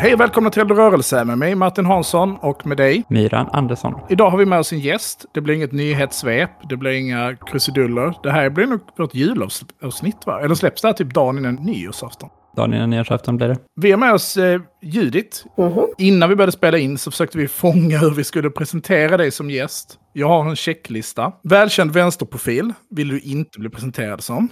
Hej och välkomna till Eld rörelse med mig Martin Hansson och med dig. Myran Andersson. Idag har vi med oss en gäst. Det blir inget nyhetssvep, det blir inga krusiduller. Det här blir nog vårt julavsnitt va? Eller släpps det här typ dagen innan nyårsafton? Dagen innan nyårsafton blir det. Vi har med oss eh, Judit. Innan vi började spela in så försökte vi fånga hur vi skulle presentera dig som gäst. Jag har en checklista. Välkänd vänsterprofil vill du inte bli presenterad som.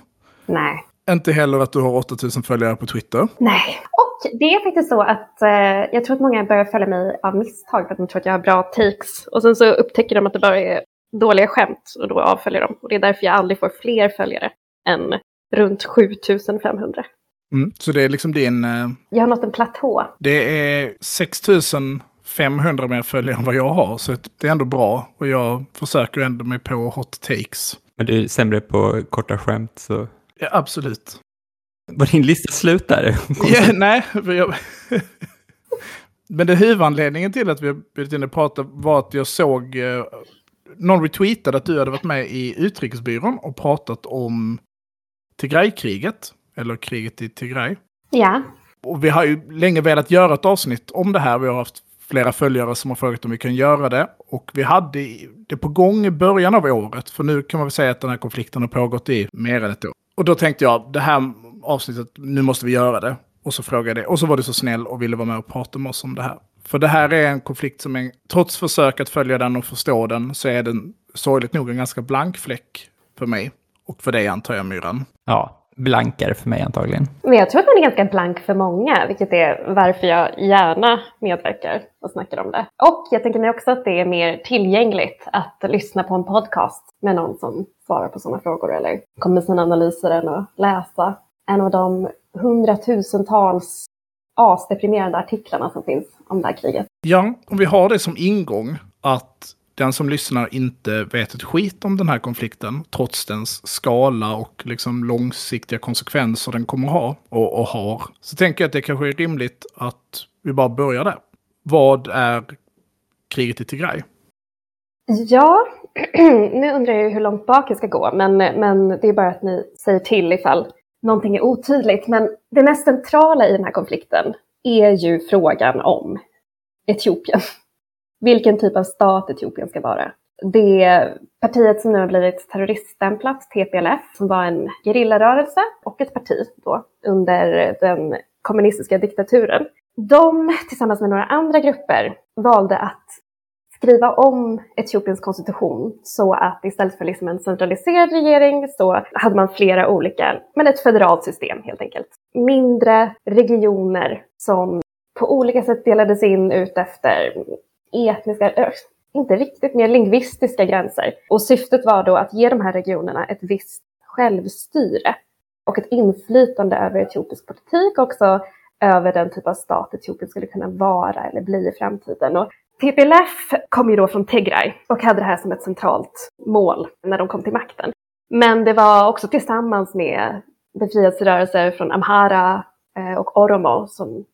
Nej. Inte heller att du har 8000 följare på Twitter. Nej. Och det är faktiskt så att eh, jag tror att många börjar följa mig av misstag för att de tror att jag har bra takes. Och sen så upptäcker de att det bara är dåliga skämt och då avföljer de. Och det är därför jag aldrig får fler följare än runt 7500. Mm. Så det är liksom din... Eh, Jag har nått en platå. det är 6500 mer följare än vad jag har. Så det är ändå bra. Och jag försöker ändå mig på hot takes. Men du är sämre på korta skämt så... Ja, absolut. Var din lista slut där? Ja, nej, jag... Men det huvudanledningen till att vi har blivit inne och pratat var att jag såg... Eh, någon retweetade att du hade varit med i Utrikesbyrån och pratat om Tigraykriget. Eller kriget i Tigray. Ja. Och vi har ju länge velat göra ett avsnitt om det här. Vi har haft flera följare som har frågat om vi kan göra det. Och vi hade det på gång i början av året. För nu kan man väl säga att den här konflikten har pågått i mer än ett år. Och då tänkte jag, det här avsnittet, nu måste vi göra det. Och så frågade jag det. Och så var du så snäll och ville vara med och prata med oss om det här. För det här är en konflikt som, är, trots försök att följa den och förstå den, så är den sorgligt nog en ganska blank fläck för mig. Och för dig antar jag, Myran. Ja, blankare för mig antagligen. Men jag tror att den är ganska blank för många, vilket är varför jag gärna medverkar och snackar om det. Och jag tänker mig också att det är mer tillgängligt att lyssna på en podcast med någon som svarar på sådana frågor eller kommer med sina analyser än att läsa en av de hundratusentals asdeprimerande artiklarna som finns om det här kriget. Ja, om vi har det som ingång att den som lyssnar inte vet ett skit om den här konflikten, trots dens skala och liksom långsiktiga konsekvenser den kommer ha och, och har, så tänker jag att det kanske är rimligt att vi bara börjar där. Vad är kriget i Tigray? Ja, nu undrar jag hur långt bak jag ska gå, men, men det är bara att ni säger till ifall någonting är otydligt. Men det mest centrala i den här konflikten är ju frågan om Etiopien. Vilken typ av stat Etiopien ska vara. Det partiet som nu har blivit terroriststämplat, TPLF, som var en gerillarörelse och ett parti då under den kommunistiska diktaturen. De tillsammans med några andra grupper valde att skriva om Etiopiens konstitution så att istället för liksom en centraliserad regering så hade man flera olika, men ett federalt system helt enkelt. Mindre regioner som på olika sätt delades in ut efter etniska, inte riktigt mer lingvistiska gränser. Och syftet var då att ge de här regionerna ett visst självstyre och ett inflytande över etiopisk politik också över den typ av stat Etiopien skulle kunna vara eller bli i framtiden. Och TPLF kom ju då från Tigray och hade det här som ett centralt mål när de kom till makten. Men det var också tillsammans med befrielserörelser från Amhara eh, och Oromo som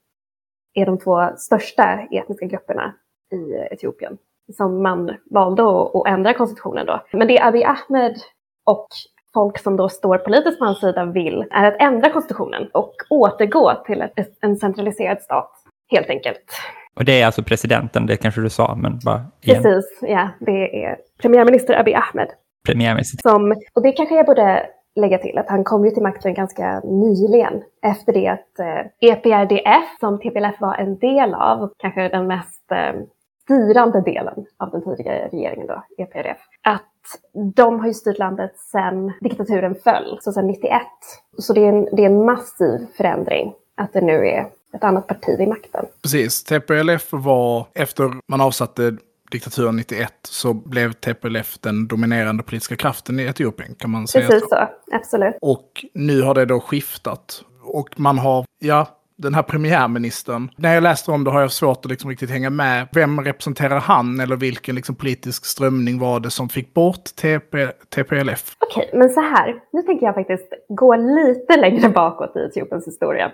är de två största etniska grupperna i Etiopien som man valde att, att ändra konstitutionen då. Men det Abiy Ahmed och folk som då står politiskt på hans sida vill är att ändra konstitutionen och återgå till ett, en centraliserad stat, helt enkelt. Och det är alltså presidenten, det kanske du sa, men bara igen. Precis, ja. Det är premiärminister Abiy Ahmed. Premiärminister. Som, och det kanske jag borde lägga till, att han kom ju till makten ganska nyligen efter det att eh, EPRDF, som TPLF var en del av, kanske den mest eh, styrande delen av den tidigare regeringen då, EPRDF, att de har ju styrt landet sedan diktaturen föll, så sedan 91. Så det är, en, det är en massiv förändring att det nu är ett annat parti vid makten. Precis, TPLF var, efter man avsatte diktaturen 91, så blev TPLF den dominerande politiska kraften i Etiopien, kan man säga Precis så. så, absolut. Och nu har det då skiftat. Och man har, ja, den här premiärministern. När jag läste om det har jag svårt att liksom riktigt hänga med. Vem representerar han eller vilken liksom politisk strömning var det som fick bort TP, TPLF? Okej, men så här. Nu tänker jag faktiskt gå lite längre bakåt i Etiopiens historia.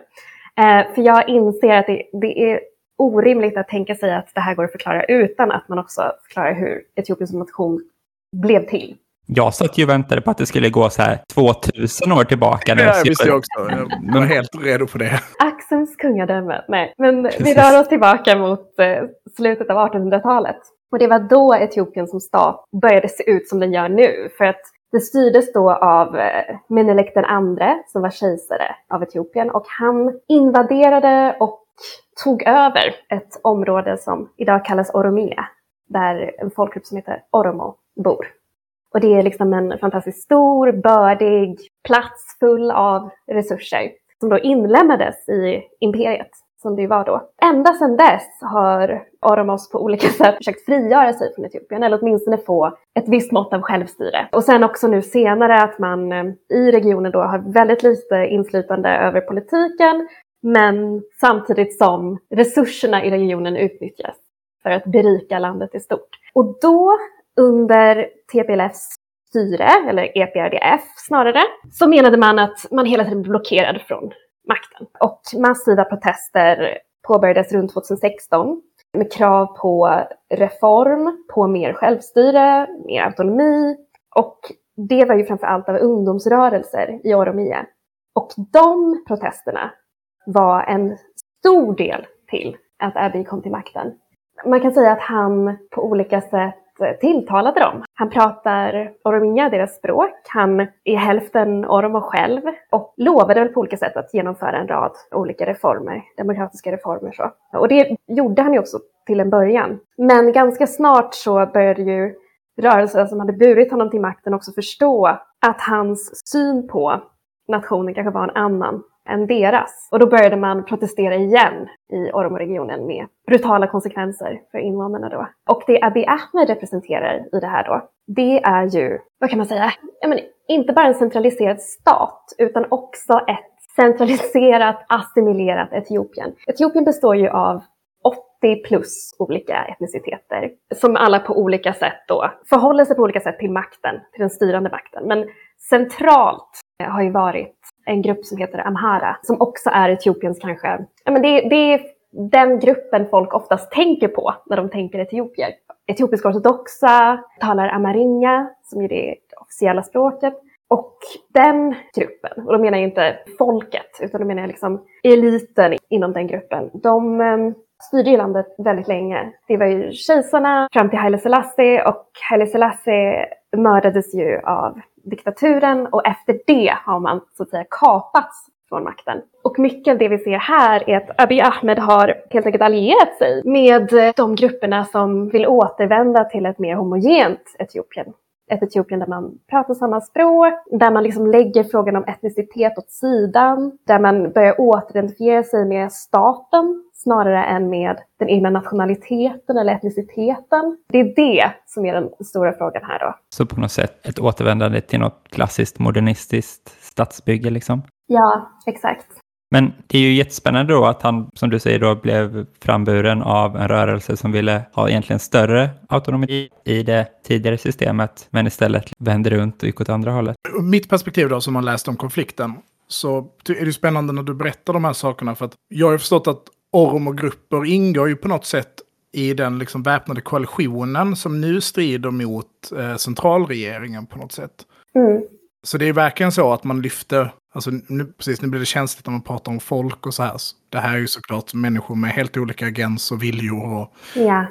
Eh, för jag inser att det, det är orimligt att tänka sig att det här går att förklara utan att man också förklarar hur Etiopien som nation blev till. Jag satt ju och väntade på att det skulle gå så här 2000 år tillbaka. Ja, jag visste jag också. Jag var helt redo på det. Axelns kungadöme. Nej, men vi rör oss tillbaka mot eh, slutet av 1800-talet. Och det var då Etiopien som stat började se ut som den gör nu. För att det styrdes då av eh, Menelik den andre som var kejsare av Etiopien och han invaderade och tog över ett område som idag kallas Oromia, där en folkgrupp som heter Oromo bor. Och det är liksom en fantastiskt stor, bördig plats full av resurser som då inlämnades i imperiet som det var då. Ända sedan dess har Oromos på olika sätt försökt frigöra sig från Etiopien eller åtminstone få ett visst mått av självstyre. Och sen också nu senare att man eh, i regionen då har väldigt lite inflytande över politiken men samtidigt som resurserna i regionen utnyttjas för att berika landet i stort. Och då under TPLFs styre, eller EPRDF snarare, så menade man att man hela tiden blockerade blockerad från makten. Och massiva protester påbörjades runt 2016 med krav på reform, på mer självstyre, mer autonomi och det var ju framför allt av ungdomsrörelser i Oromia. Och de protesterna var en stor del till att Abiy kom till makten. Man kan säga att han på olika sätt tilltalade dem. Han pratar oromia, deras språk. Han är hälften oromo själv och lovade väl på olika sätt att genomföra en rad olika reformer, demokratiska reformer så. Och det gjorde han ju också till en början. Men ganska snart så började ju rörelser som hade burit honom till makten också förstå att hans syn på nationen kanske var en annan än deras. Och då började man protestera igen i Oromo-regionen med brutala konsekvenser för invånarna då. Och det Abiy Ahmed representerar i det här då, det är ju, vad kan man säga, men inte bara en centraliserad stat utan också ett centraliserat, assimilerat Etiopien. Etiopien består ju av 80 plus olika etniciteter som alla på olika sätt då förhåller sig på olika sätt till makten, till den styrande makten. Men centralt eh, har ju varit en grupp som heter Amhara, som också är Etiopiens kanske, ja men det, det är den gruppen folk oftast tänker på när de tänker etiopier. Etiopiska ortodoxa talar amarinja, som är det officiella språket. Och den gruppen, och då menar jag inte folket, utan då menar jag liksom eliten inom den gruppen, de ehm, styrde ju landet väldigt länge. Det var ju kejsarna fram till Haile Selassie och Haile Selassie mördades ju av diktaturen och efter det har man så att säga kapats från makten. Och mycket av det vi ser här är att Abiy Ahmed har helt enkelt allierat sig med de grupperna som vill återvända till ett mer homogent Etiopien. Ett Etiopien där man pratar samma språk, där man liksom lägger frågan om etnicitet åt sidan, där man börjar återidentifiera sig med staten snarare än med den egna nationaliteten eller etniciteten. Det är det som är den stora frågan här då. Så på något sätt ett återvändande till något klassiskt modernistiskt stadsbygge liksom? Ja, exakt. Men det är ju jättespännande då att han, som du säger, då blev framburen av en rörelse som ville ha egentligen större autonomi i det tidigare systemet, men istället vände runt och gick åt andra hållet. Mitt perspektiv då, som man läst om konflikten, så är det spännande när du berättar de här sakerna, för att jag har förstått att Oromo-grupper ingår ju på något sätt i den liksom väpnade koalitionen som nu strider mot eh, centralregeringen på något sätt. Mm. Så det är verkligen så att man lyfter, alltså nu, precis nu blir det känsligt när man pratar om folk och så här. Det här är ju såklart människor med helt olika agens och viljor. Och, Ja.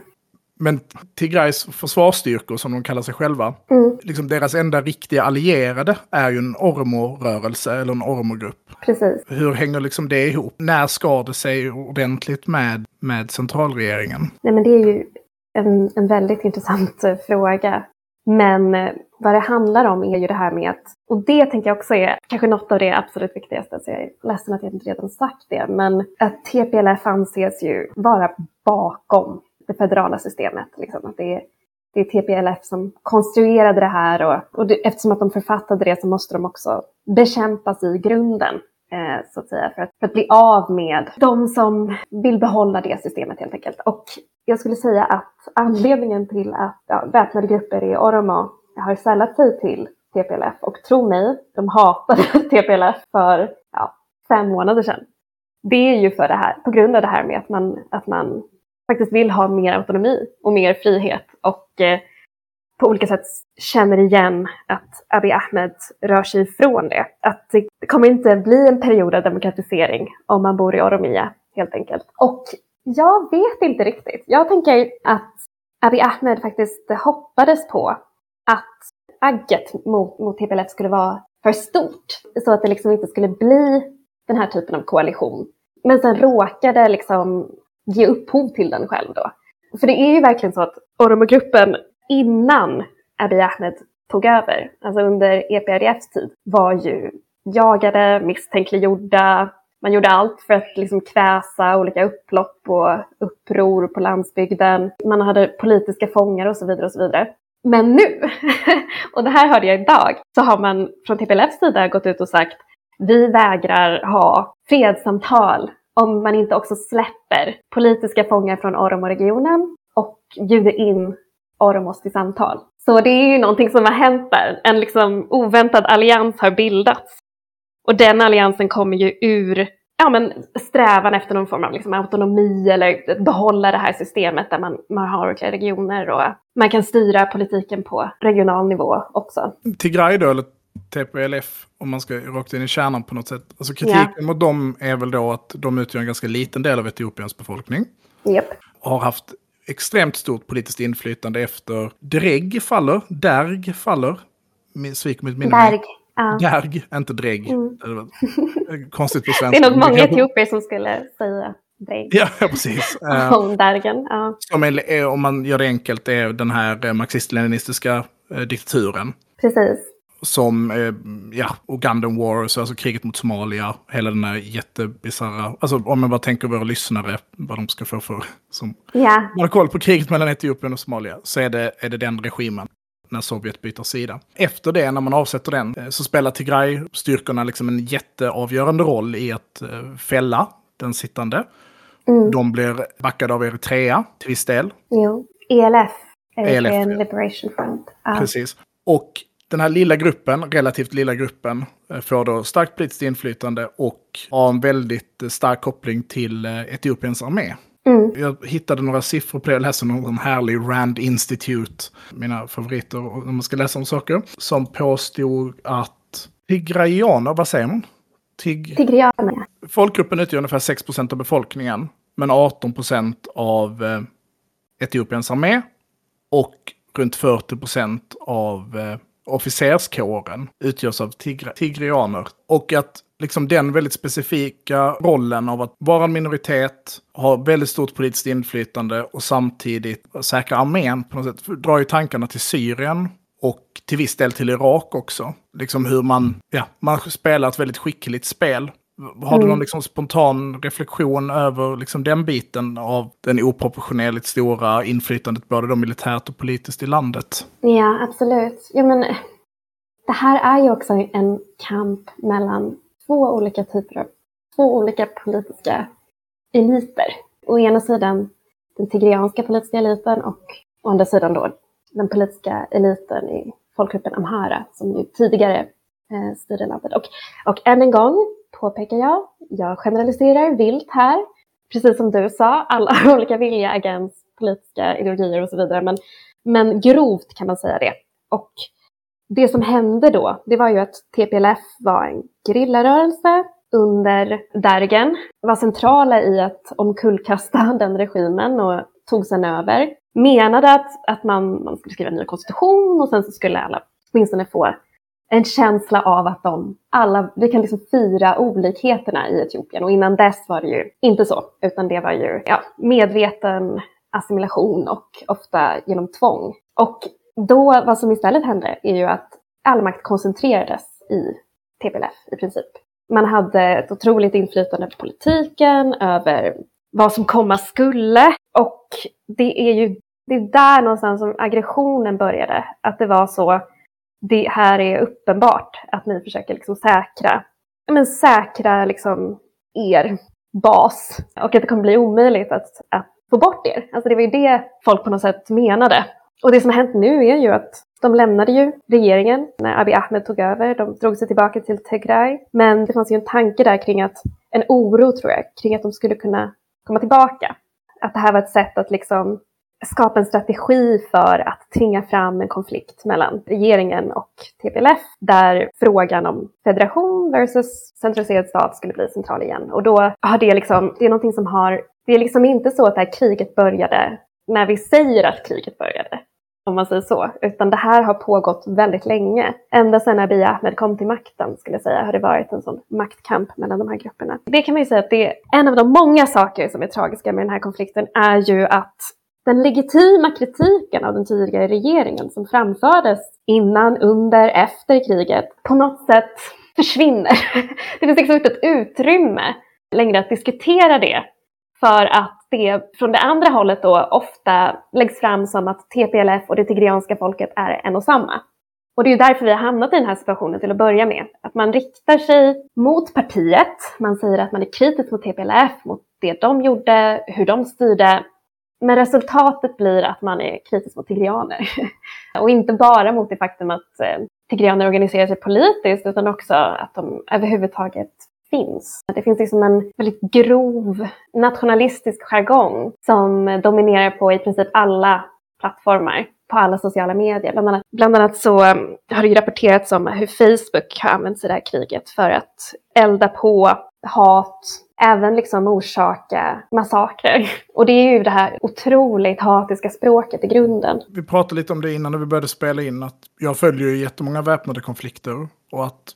Men Tigrays försvarsstyrkor, som de kallar sig själva, Mm. liksom deras enda riktiga allierade är ju en Oromo-rörelse eller en Oromo-grupp. Precis. Hur hänger liksom det ihop? När skar det sig ordentligt med, med centralregeringen? Nej, men det är ju en, en väldigt intressant eh, fråga. Men eh, vad det handlar om är ju det här med att, och det tänker jag också är kanske något av det absolut viktigaste, så jag är ledsen att jag inte redan sagt det, men att TPLF anses ju vara bakom det federala systemet. Liksom. Att det, är, det är TPLF som konstruerade det här och, och det, eftersom att de författade det så måste de också bekämpas i grunden. eh, så att säga, för att, för att bli av med de som vill behålla det systemet helt enkelt. Och jag skulle säga att anledningen till att ja, väpnade grupper i Oromo har sällat sig till TPLF och tro mig, de hatade TPLF för ja, fem månader sedan. Det är ju för det här, på grund av det här med att man, att man faktiskt vill ha mer autonomi och mer frihet och eh, på olika sätt känner igen att Abiy Ahmed rör sig ifrån det. Att det kommer inte bli en period av demokratisering om man bor i Oromia helt enkelt. Och jag vet inte riktigt. Jag tänker att Abiy Ahmed faktiskt hoppades på att agget mot, mot TPLF skulle vara för stort. Så att det liksom inte skulle bli den här typen av koalition. Men sen råkade liksom ge upphov till den själv då. För det är ju verkligen så att Oromogruppen innan Abiy Ahmed tog över, alltså under EPRDFs tid, var ju jagade, misstänkliggjorda. Man gjorde allt för att liksom kväsa olika upplopp och uppror på landsbygden. Man hade politiska fångar och så vidare och så vidare. Men nu, och det här hörde jag idag, så har man från TPLFs sida gått ut och sagt vi vägrar ha fredssamtal om man inte också släpper politiska fångar från Oromo-regionen och bjuder in Oromos till samtal. Så det är ju någonting som har hänt där. En liksom oväntad allians har bildats. Och den alliansen kommer ju ur ja, men strävan efter någon form av liksom autonomi eller behålla det här systemet där man, man har olika regioner och man kan styra politiken på regional nivå också. Tigray då, eller TPLF, om man ska rakt in i kärnan på något sätt. Alltså kritiken ja. mot dem är väl då att de utgör en ganska liten del av Etiopiens befolkning. Yep. Har haft extremt stort politiskt inflytande efter Dreg faller, Derg faller. Svik mitt minne. Derg. Ja. Derg, inte Dreg. Mm. Konstigt på svenska. Det är nog många etiopier som skulle säga Dreg. Ja, precis. Om Dergen, ja. Som är, om man gör det enkelt är den här eh, marxist-leninistiska eh, diktaturen. Precis som eh, ja, Ugandan Wars, alltså kriget mot Somalia, hela den här jättebisarra, alltså om man bara tänker våra lyssnare, vad de ska få för, som yeah. man har koll på kriget mellan Etiopien och Somalia, så är det, är det den regimen när Sovjet byter sida. Efter det, när man avsätter den, eh, så spelar Tigray-styrkorna liksom en jätteavgörande roll i att eh, fälla den sittande. Mm. De blir backade av Eritrea till viss del. Jo, ELF, Eritrean ELF. Liberation Front. Ah. Precis. Och den här lilla gruppen, relativt lilla gruppen, eh, får då starkt politiskt inflytande och har en väldigt eh, stark koppling till eh, Etiopiens armé. Mm. Jag hittade några siffror på det, jag läste någon härlig Rand Institute, mina favoriter om man ska läsa om saker, som påstod att tigraianer, vad säger man? Tig... Tigrianer. Folkgruppen utgör ungefär 6% av befolkningen, men 18% av Etiopiens armé och runt 40% av officerskåren utgörs av tigre, tigrianer. Och att liksom den väldigt specifika rollen av att vara en minoritet, ha väldigt stort politiskt inflytande och samtidigt säkra armén på något sätt drar ju tankarna till Syrien och till viss del till Irak också. Liksom hur man, ja, man spelar ett väldigt skickligt spel har du någon mm. liksom spontan reflektion över liksom den biten av den oproportionerligt stora inflytandet både då militärt och politiskt i landet? Ja, absolut. Ja, men, det här är ju också en kamp mellan två olika typer av, två olika politiska eliter. Å ena sidan den tigrianska politiska eliten och å andra sidan då den politiska eliten i folkgruppen amhara som ju tidigare eh, styrde landet. Och, och än en gång, påpekar jag. Jag generaliserar vilt här. Precis som du sa, alla har olika vilja, agens, politiska ideologier och så vidare. Men, men grovt kan man säga det. Och det som hände då, det var ju att TPLF var en gerillarörelse under Dergen, var centrala i att omkullkasta den regimen och tog sen över. Menade att, att man, man skulle skriva en ny konstitution och sen så skulle alla åtminstone få en känsla av att de alla, vi kan liksom fira olikheterna i Etiopien och innan dess var det ju inte så, utan det var ju ja, medveten assimilation och ofta genom tvång. Och då, vad som istället hände är ju att all makt koncentrerades i TPLF i princip. Man hade ett otroligt inflytande på politiken, över vad som komma skulle och det är ju det är där någonstans som aggressionen började. Att det var så det här är uppenbart att ni försöker liksom säkra men, säkra liksom, er bas och att det kommer bli omöjligt att, att få bort er. Alltså det var ju det folk på något sätt menade. Och det som har hänt nu är ju att de lämnade ju regeringen när Abiy Ahmed tog över. De drog sig tillbaka till Tigray. Men det fanns ju en tanke där kring att, en oro tror jag, kring att de skulle kunna komma tillbaka. Att det här var ett sätt att liksom skapa en strategi för att tvinga fram en konflikt mellan regeringen och TPLF där frågan om federation versus centraliserad stat skulle bli central igen. Och då har det liksom, det är någonting som har, det är liksom inte så att det här kriget började när vi säger att kriget började om man säger så. Utan det här har pågått väldigt länge. Ända sedan Abiy Ahmed kom till makten, skulle jag säga, har det varit en sån maktkamp mellan de här grupperna. Det kan man ju säga att det är en av de många saker som är tragiska med den här konflikten är ju att den legitima kritiken av den tidigare regeringen som framfördes innan, under, efter kriget på något sätt försvinner. Det finns liksom inte ett utrymme längre att diskutera det för att det från det andra hållet då ofta läggs fram som att TPLF och det tigreanska folket är en och samma. Och det är därför vi har hamnat i den här situationen till att börja med. Att man riktar sig mot partiet, man säger att man är kritisk mot TPLF, mot det de gjorde, hur de styrde. Men resultatet blir att man är kritisk mot tigreaner. och inte bara mot det faktum att eh, tigreaner organiserar sig politiskt utan också att de överhuvudtaget finns. Det finns liksom en väldigt grov nationalistisk jargong som dominerar på i princip alla plattformar på alla sociala medier. Bland annat, bland annat så mm, har det ju rapporterats om hur Facebook har använts i det här kriget för att elda på hat, även liksom orsaka massakrer. Och det är ju det här otroligt hatiska språket i grunden. Vi pratade lite om det innan när vi började spela in, att jag följer ju jättemånga väpnade konflikter och att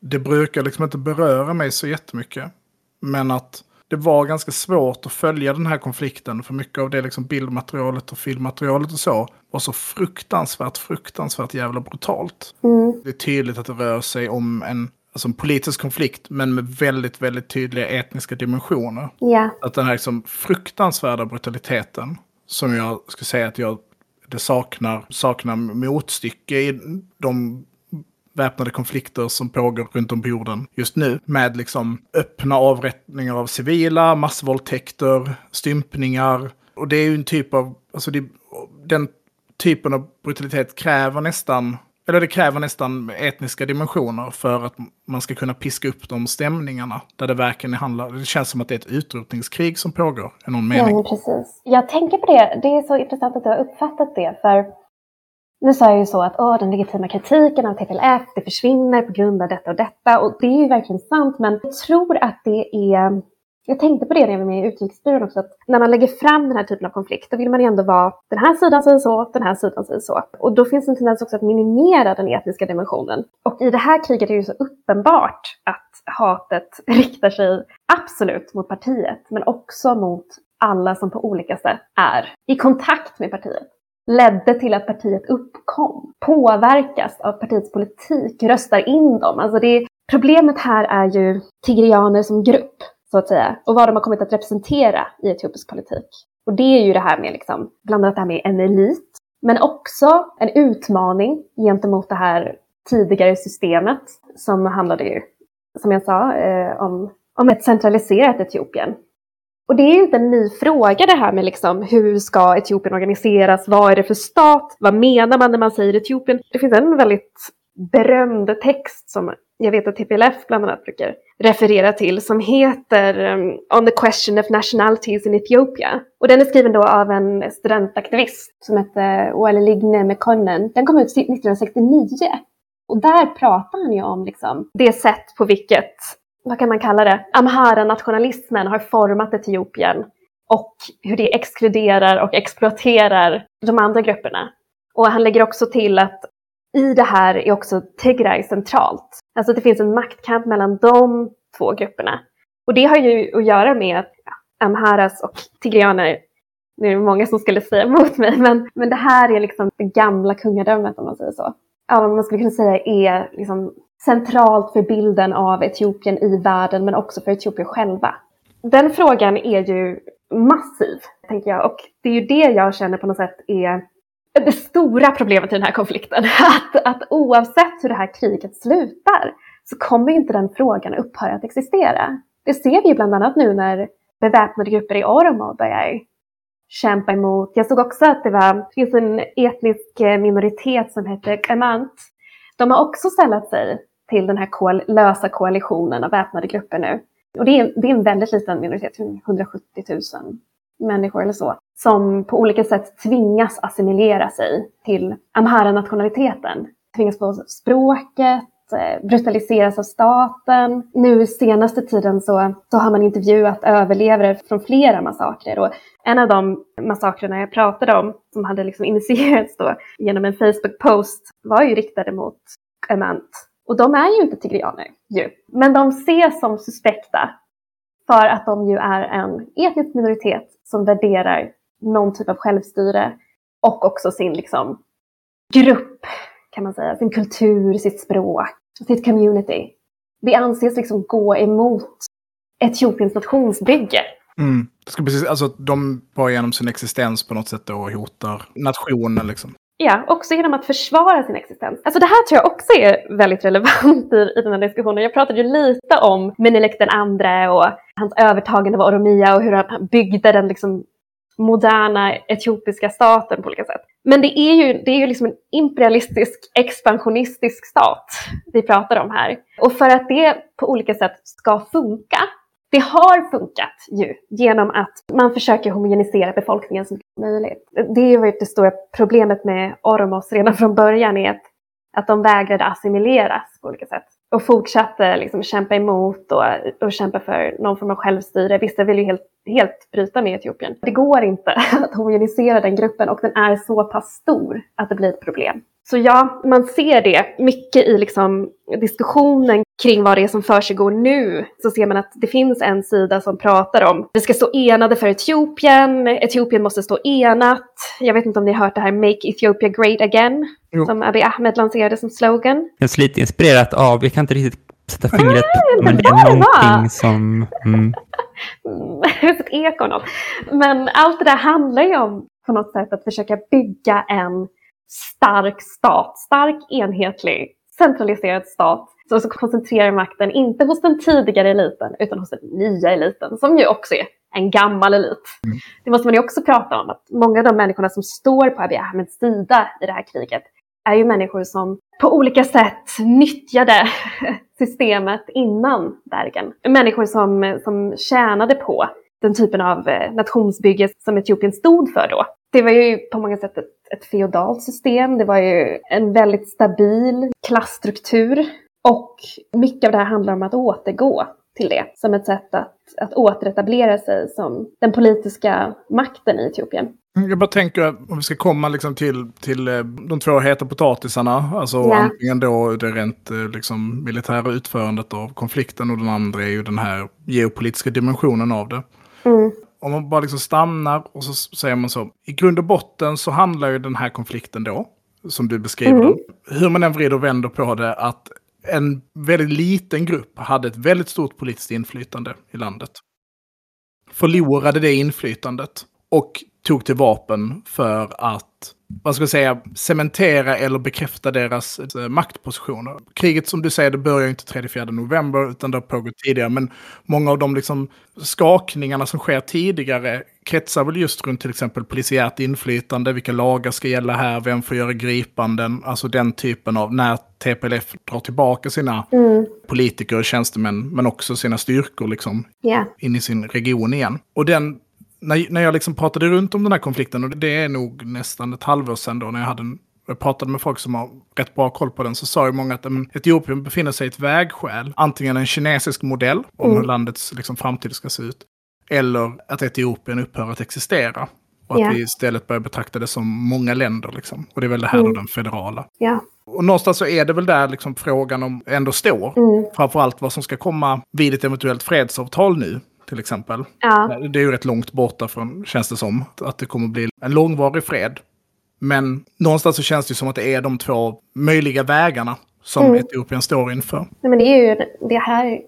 det brukar liksom inte beröra mig så jättemycket. Men att det var ganska svårt att följa den här konflikten. För mycket av det liksom bildmaterialet och filmmaterialet och så var så fruktansvärt, fruktansvärt jävla brutalt. Mm. Det är tydligt att det rör sig om en, alltså en politisk konflikt, men med väldigt, väldigt tydliga etniska dimensioner. Yeah. Att den här liksom fruktansvärda brutaliteten, som jag skulle säga att jag det saknar, saknar motstycke i de väpnade konflikter som pågår runt om på jorden just nu. Med liksom öppna avrättningar av civila, massvåldtäkter, stympningar. Och det är ju en typ av, alltså det, den typen av brutalitet kräver nästan, eller det kräver nästan etniska dimensioner för att man ska kunna piska upp de stämningarna. Där det verkligen handlar, det känns som att det är ett utrotningskrig som pågår i någon mening. Ja, precis. Jag tänker på det, det är så intressant att du har uppfattat det, för nu sa jag ju så att Åh, den legitima kritiken av TPLF, det försvinner på grund av detta och detta. Och det är ju verkligen sant, men jag tror att det är... Jag tänkte på det när jag var med i Utrikesbyrån också, att när man lägger fram den här typen av konflikt, då vill man ju ändå vara den här sidan säger så, den här sidan säger så. Och då finns det en tendens också att minimera den etniska dimensionen. Och i det här kriget är det ju så uppenbart att hatet riktar sig absolut mot partiet, men också mot alla som på olika sätt är i kontakt med partiet ledde till att partiet uppkom, påverkas av partiets politik, röstar in dem. Alltså det, problemet här är ju tigrianer som grupp, så att säga, och vad de har kommit att representera i etiopisk politik. Och det är ju det här med, liksom, bland annat det här med en elit, men också en utmaning gentemot det här tidigare systemet som handlade ju, som jag sa, eh, om, om ett centraliserat Etiopien. Och det är ju inte en ny fråga det här med liksom, hur ska Etiopien organiseras? Vad är det för stat? Vad menar man när man säger Etiopien? Det finns en väldigt berömd text som jag vet att TPLF bland annat brukar referera till som heter um, On the question of nationalities in Ethiopia. Och den är skriven då av en studentaktivist som hette Ligne Mekonnen. Den kom ut 1969. Och där pratar han ju om liksom, det sätt på vilket vad kan man kalla det, Amhara-nationalismen har format Etiopien och hur det exkluderar och exploaterar de andra grupperna. Och han lägger också till att i det här är också Tigray centralt. Alltså det finns en maktkamp mellan de två grupperna. Och det har ju att göra med att amharas och tigrianer, nu är det många som skulle säga emot mig, men, men det här är liksom det gamla kungadömet om man säger så. Ja, man skulle kunna säga är liksom centralt för bilden av Etiopien i världen men också för Etiopien själva. Den frågan är ju massiv, tänker jag. Och det är ju det jag känner på något sätt är det stora problemet i den här konflikten. Att, att oavsett hur det här kriget slutar så kommer inte den frågan upphöra att existera. Det ser vi ju bland annat nu när beväpnade grupper i Oromo börjar kämpa emot. Jag såg också att det, var, det finns en etnisk eh, minoritet som heter Kemant. De har också sällat sig till den här koal lösa koalitionen av väpnade grupper nu. Och det är, det är en väldigt liten minoritet, 170 000 människor eller så, som på olika sätt tvingas assimilera sig till amhara-nationaliteten. Tvingas på språket, eh, brutaliseras av staten. Nu senaste tiden så, så har man intervjuat överlevare från flera massakrer. Och en av de massakrerna jag pratade om, som hade liksom initierats då genom en Facebook-post, var ju riktade mot Emant. Och de är ju inte tigrianer, ju. men de ses som suspekta för att de ju är en etnisk minoritet som värderar någon typ av självstyre och också sin liksom, grupp, kan man säga, sin kultur, sitt språk, sitt community. Det anses liksom gå emot Etiopiens nationsbygge. Mm. Det ska precis, alltså, de bara genom sin existens på något sätt då hotar nationen. Liksom. Ja, också genom att försvara sin existens. Alltså det här tror jag också är väldigt relevant i, i den här diskussionen. Jag pratade ju lite om Menelik den andre och hans övertagande av Oromia och hur han byggde den liksom moderna etiopiska staten på olika sätt. Men det är ju, det är ju liksom en imperialistisk, expansionistisk stat vi pratar om här. Och för att det på olika sätt ska funka det har funkat ju genom att man försöker homogenisera befolkningen så mycket som möjligt. Det är ju det stora problemet med Oromos redan från början är att, att de vägrade assimileras på olika sätt och fortsatte liksom kämpa emot och, och kämpa för någon form av självstyre. Vissa vill ju helt, helt bryta med Etiopien. Det går inte att homogenisera den gruppen och den är så pass stor att det blir ett problem. Så ja, man ser det mycket i liksom diskussionen kring vad det är som försiggår nu. Så ser man att det finns en sida som pratar om vi ska stå enade för Etiopien, Etiopien måste stå enat. Jag vet inte om ni har hört det här Make Ethiopia Great Again, jo. som Abiy Ahmed lanserade som slogan. Jag är lite inspirerat av, jag kan inte riktigt sätta fingret på, men det är någonting som... Mm. ett eko något. Men allt det där handlar ju om på något sätt att försöka bygga en stark stat, stark, enhetlig, centraliserad stat som koncentrerar makten inte hos den tidigare eliten utan hos den nya eliten som ju också är en gammal elit. Mm. Det måste man ju också prata om, att många av de människorna som står på Abiy Ahmeds sida i det här kriget är ju människor som på olika sätt nyttjade systemet innan Bergen. Människor som, som tjänade på den typen av eh, nationsbygge som Etiopien stod för då. Det var ju på många sätt ett, ett feodalt system. Det var ju en väldigt stabil klassstruktur. Och mycket av det här handlar om att återgå till det som ett sätt att, att återetablera sig som den politiska makten i Etiopien. Jag bara tänker om vi ska komma liksom till, till eh, de två heta potatisarna. Alltså ja. antingen då det rent eh, liksom, militära utförandet av konflikten och den andra är ju den här geopolitiska dimensionen av det. Mm om man bara liksom stannar och så säger man så. I grund och botten så handlar ju den här konflikten då, som du beskriver mm. hur man än vrider och vänder på det, att en väldigt liten grupp hade ett väldigt stort politiskt inflytande i landet. Förlorade det inflytandet och tog till vapen för att vad ska jag säga, cementera eller bekräfta deras eh, maktpositioner. Kriget som du säger, det börjar inte 3-4 november utan det har pågått tidigare. Men många av de liksom skakningarna som sker tidigare kretsar väl just runt till exempel polisiärt inflytande, vilka lagar ska gälla här, vem får göra gripanden, alltså den typen av när TPLF drar tillbaka sina mm. politiker och tjänstemän, men också sina styrkor liksom yeah. in i sin region igen. Och den när, när jag liksom pratade runt om den här konflikten, och det är nog nästan ett halvår sedan då, när jag hade en, jag pratade med folk som har rätt bra koll på den, så sa ju många att men, Etiopien befinner sig i ett vägskäl. Antingen en kinesisk modell om mm. hur landets liksom, framtid ska se ut, eller att Etiopien upphör att existera. Och att yeah. vi istället börjar betrakta det som många länder. Liksom. Och det är väl det här mm. då, den federala. Yeah. Och någonstans så är det väl där liksom frågan om ändå står. Mm. Framförallt vad som ska komma vid ett eventuellt fredsavtal nu till exempel. Ja. Det är ju rätt långt borta från, känns det som, att det kommer bli en långvarig fred. Men någonstans så känns det som att det är de två möjliga vägarna som mm. Etiopien står inför. Nej, men det, är ju, det här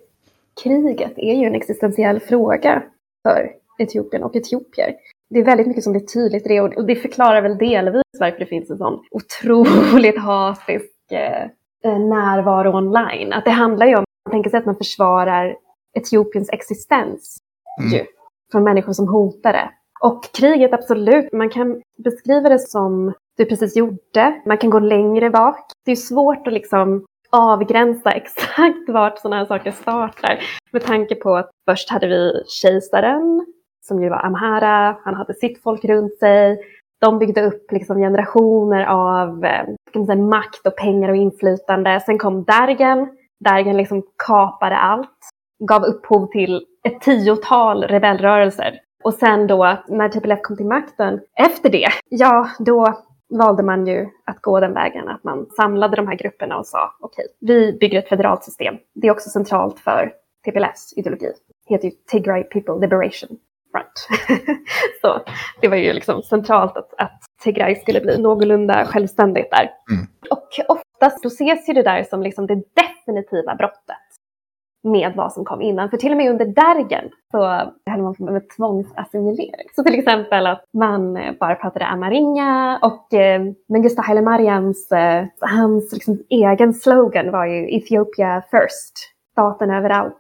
kriget är ju en existentiell fråga för Etiopien och etiopier. Det är väldigt mycket som blir tydligt i det och det förklarar väl delvis varför det finns en sån otroligt hatisk eh, eh, närvaro online. Att det handlar ju om, man tänker sig att man försvarar Etiopiens existens Mm. ju, från människor som hotar det. Och kriget, absolut, man kan beskriva det som du precis gjorde. Man kan gå längre bak. Det är svårt att liksom avgränsa exakt vart sådana här saker startar. Med tanke på att först hade vi kejsaren, som ju var amhara, han hade sitt folk runt sig. De byggde upp liksom generationer av eh, kan säga, makt och pengar och inflytande. Sen kom Dergen. Dergen liksom kapade allt. Gav upphov till ett tiotal rebellrörelser. Och sen då när TPLF kom till makten, efter det, ja då valde man ju att gå den vägen att man samlade de här grupperna och sa okej, vi bygger ett federalt system. Det är också centralt för TPLFs ideologi. Det heter ju Tigray People Liberation Front. så det var ju liksom centralt att, att Tigray skulle bli någorlunda självständigt där. Mm. Och oftast då ses ju det där som liksom det definitiva brottet med vad som kom innan. För till och med under Dergen så höll man på med tvångsassimilering. Så till exempel att man eh, bara pratade amaringa och eh, Mengistu Haile Mariams, eh, hans liksom, egen slogan var ju Ethiopia first, staten överallt.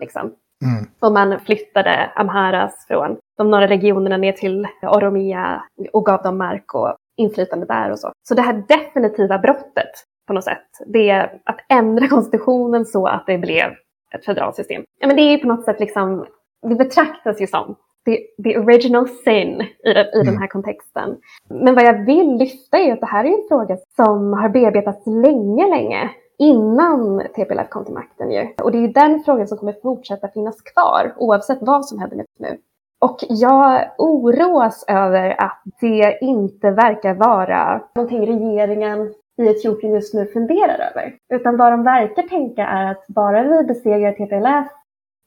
Liksom. Mm. Och man flyttade amharas från de norra regionerna ner till Oromia och gav dem mark och inflytande där och så. Så det här definitiva brottet på något sätt, det är att ändra konstitutionen så att det blev ett federalt system. Ja, men det är ju på något sätt liksom, det betraktas ju som the, the original sin i, den- i den här kontexten. Men vad jag vill lyfta är att det här är en fråga som har bearbetats länge, länge innan TPLF kom till makten ju. Och det är ju den frågan som kommer fortsätta finnas kvar oavsett vad som händer nu. Och jag oroas över att det inte verkar vara någonting regeringen i Etiopien just nu funderar över. Utan vad de verkar tänka är att bara vi besegrar TPLF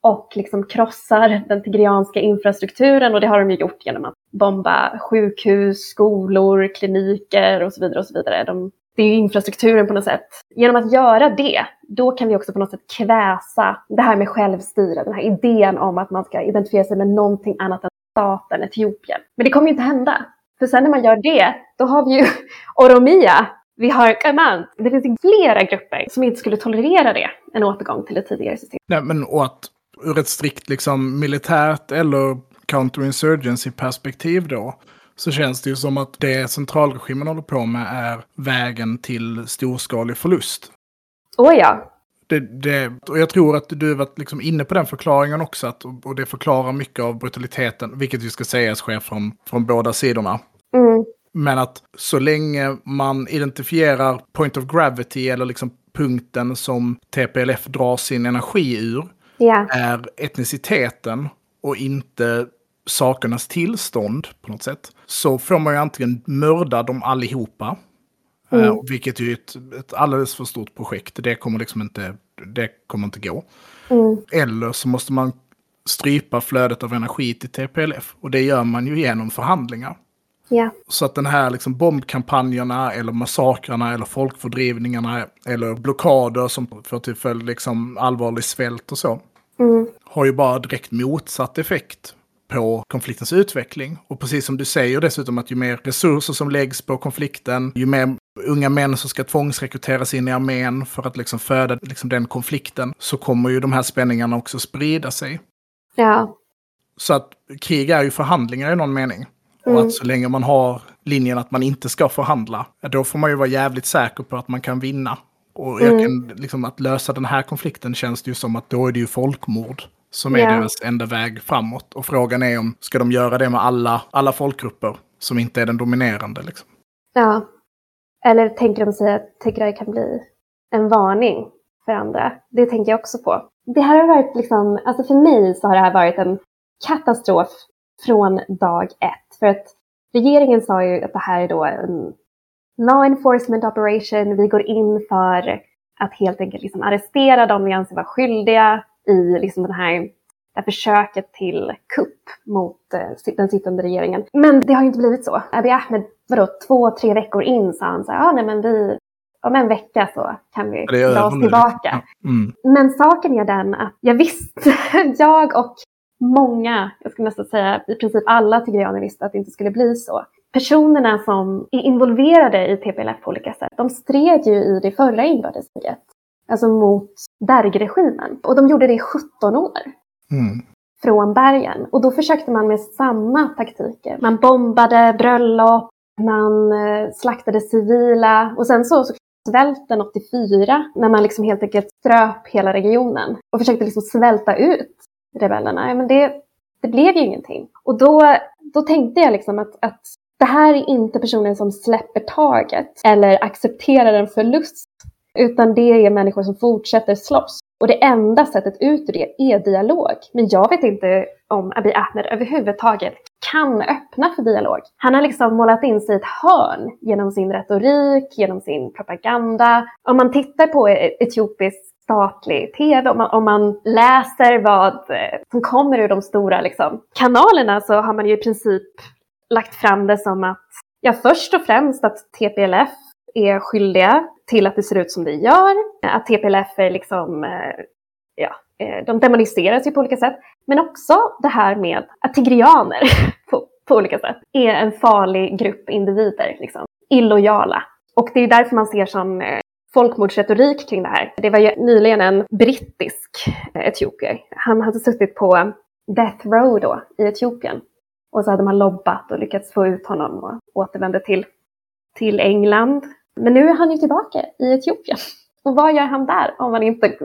och liksom krossar den tigrianska infrastrukturen och det har de ju gjort genom att bomba sjukhus, skolor, kliniker och så vidare. och så vidare. De, det är ju infrastrukturen på något sätt. Genom att göra det, då kan vi också på något sätt kväsa det här med självstyre, den här idén om att man ska identifiera sig med någonting annat än staten Etiopien. Men det kommer ju inte hända. För sen när man gör det, då har vi ju Oromia, vi har Kamant. Det finns ju flera grupper som inte skulle tolerera det, en återgång till ett tidigare system. Nej, men och att ur ett strikt liksom, militärt eller counterinsurgency-perspektiv då, så känns det ju som att det centralregimen håller på med är vägen till storskalig förlust. Åh ja, Det, det, och jag tror att du har varit liksom inne på den förklaringen också, att, och det förklarar mycket av brutaliteten, vilket vi ska säga sker från, från båda sidorna. mm, Men att så länge man identifierar point of gravity eller liksom punkten som TPLF drar sin energi ur ja, är etniciteten och inte sakernas tillstånd på något sätt. Så får man ju antingen mörda dem allihopa. Mm. Eh, vilket ju är ett, ett alldeles för stort projekt. Det kommer liksom inte, det kommer inte gå. mm, Eller så måste man strypa flödet av energi till TPLF. Och det gör man ju genom förhandlingar. Ja, Så att den här liksom bombkampanjerna eller massakrarna eller folkfördrivningarna eller blockader som får till följd liksom allvarlig svält och så mm, har ju bara direkt motsatt effekt på konfliktens utveckling. Och precis som du säger dessutom att ju mer resurser som läggs på konflikten, ju mer unga män som ska tvångsrekryteras in i armén för att liksom föda liksom den konflikten, så kommer ju de här spänningarna också sprida sig. ja, Så att krig är ju förhandlingar i någon mening. Och Mm. att så länge man har linjen att man inte ska förhandla, då får man ju vara jävligt säker på att man kan vinna. Och Mm. kan, liksom, att lösa den här konflikten känns det ju som att då är det ju folkmord som är Ja. deras enda väg framåt. Och frågan är om, ska de göra det med alla, alla folkgrupper som inte är den dominerande? Liksom? ja. Eller tänker de sig att Tigray kan bli en varning för andra? Det tänker jag också på. Det här har varit liksom, alltså för mig så har det här varit en katastrof från dag ett. För att regeringen sa ju att det här är då en law enforcement operation. Vi går in för att helt enkelt liksom arrestera dem vi anser vara skyldiga i liksom den här, det här försöket till kupp mot eh, den sittande regeringen. Men det har ju inte blivit så. Abiy Ahmed, vadå, två, tre veckor in sa han så här, ah, nej men vi, om en vecka så kan vi dra oss tillbaka. Mm. Men saken är den att jag visste, jag och många, jag skulle nästan säga i princip alla tigreaner visste att det inte skulle bli så. personerna som är involverade i TPLF på olika sätt, de stred ju i det förra inbördeskriget. Alltså mot Derg-regimen. Och de gjorde det i 17 år. Mm. Från bergen. Och då försökte man med samma taktiker. Man bombade bröllop, man eh, slaktade civila och sen så, så svälten 84 när man liksom helt enkelt ströp hela regionen och försökte liksom svälta ut rebellerna. Ja, men det, det blev ju ingenting. Och då, då tänkte jag liksom att, att det här är inte personer som släpper taget eller accepterar en förlust, utan det är människor som fortsätter slåss. Och det enda sättet ut ur det är dialog. Men jag vet inte om Abiy Ahmed överhuvudtaget kan öppna för dialog. Han har liksom målat in sig i ett hörn genom sin retorik, genom sin propaganda. Om man tittar på e- etiopisk statlig tv, om man, om man läser vad eh, som kommer ur de stora liksom, kanalerna så har man ju i princip lagt fram det som att, ja först och främst att TPLF är skyldiga till att det ser ut som det gör. Att TPLF är liksom, eh, ja, eh, de demoniseras ju på olika sätt. Men också det här med att tigrianer på, på olika sätt är en farlig grupp individer, liksom, illojala. Och det är därför man ser sån folkmordsretorik kring det här. Det var ju nyligen en brittisk eh, etiopier. Han hade suttit på Death Row då i Etiopien. Och så hade man lobbat och lyckats få ut honom och återvände till, till England. Men nu är han ju tillbaka i Etiopien. Och vad gör han där om man inte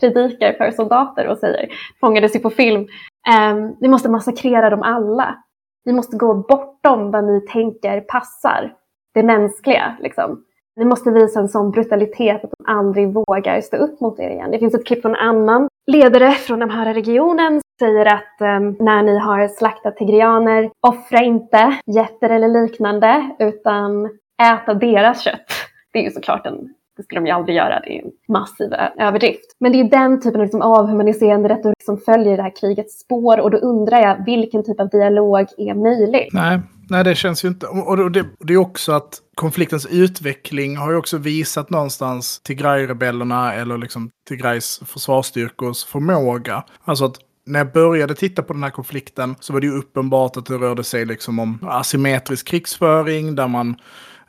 predikar för soldater och säger, fångades ju på film, ehm, vi måste massakrera dem alla. Vi måste gå bortom vad ni tänker passar det mänskliga. Liksom. Ni måste visa en sån brutalitet att de aldrig vågar stå upp mot er igen. Det finns ett klipp från en annan ledare från den här regionen säger att um, när ni har slaktat tigrianer, offra inte getter eller liknande, utan äta deras kött. Det är ju såklart en det skulle de ju aldrig göra, det är en massiv överdrift. Men det är den typen av liksom avhumaniserande retorik som följer det här krigets spår och då undrar jag vilken typ av dialog är möjlig? Nej, nej det känns ju inte. Och det, det är också att konfliktens utveckling har ju också visat någonstans Tigray-rebellerna eller liksom Tigrays försvarsstyrkors förmåga. Alltså att när jag började titta på den här konflikten så var det ju uppenbart att det rörde sig liksom om asymmetrisk krigsföring där man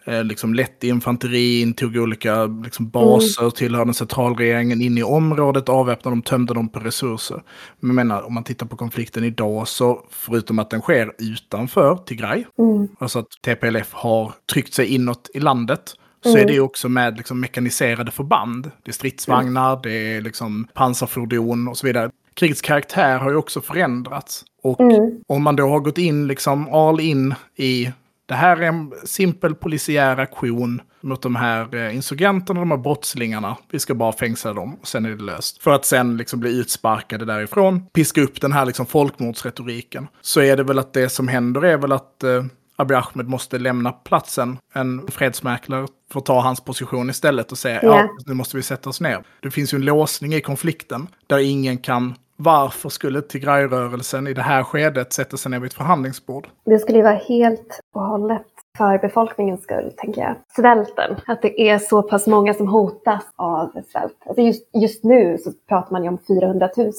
liksom lätt infanterin, tog olika liksom, baser, mm. tillhörde centralregeringen in i området, avväpnade dem, tömde dem på resurser. Men jag menar, om man tittar på konflikten idag så, förutom att den sker utanför Tigray, mm. alltså att TPLF har tryckt sig inåt i landet, så mm. är det också med liksom, mekaniserade förband. Det är stridsvagnar, mm. det är liksom, pansarfordon och så vidare. Krigets karaktär har ju också förändrats. Och mm. om man då har gått in liksom all in i det här är en simpel polisiär aktion mot de här eh, insurgenterna, de här brottslingarna. Vi ska bara fängsla dem och sen är det löst. För att sen liksom bli utsparkade därifrån, piska upp den här liksom folkmordsretoriken. Så är det väl att det som händer är väl att eh, Abiy Ahmed måste lämna platsen. En fredsmäklare får ta hans position istället och säga yeah. ja, nu måste vi sätta oss ner. Det finns ju en låsning i konflikten där ingen kan varför skulle Tigray-rörelsen i det här skedet sätta sig ner vid ett förhandlingsbord? Det skulle ju vara helt och hållet för befolkningens skull, tänker jag. Svälten, att det är så pass många som hotas av svält. Alltså just, just nu så pratar man ju om 400 000.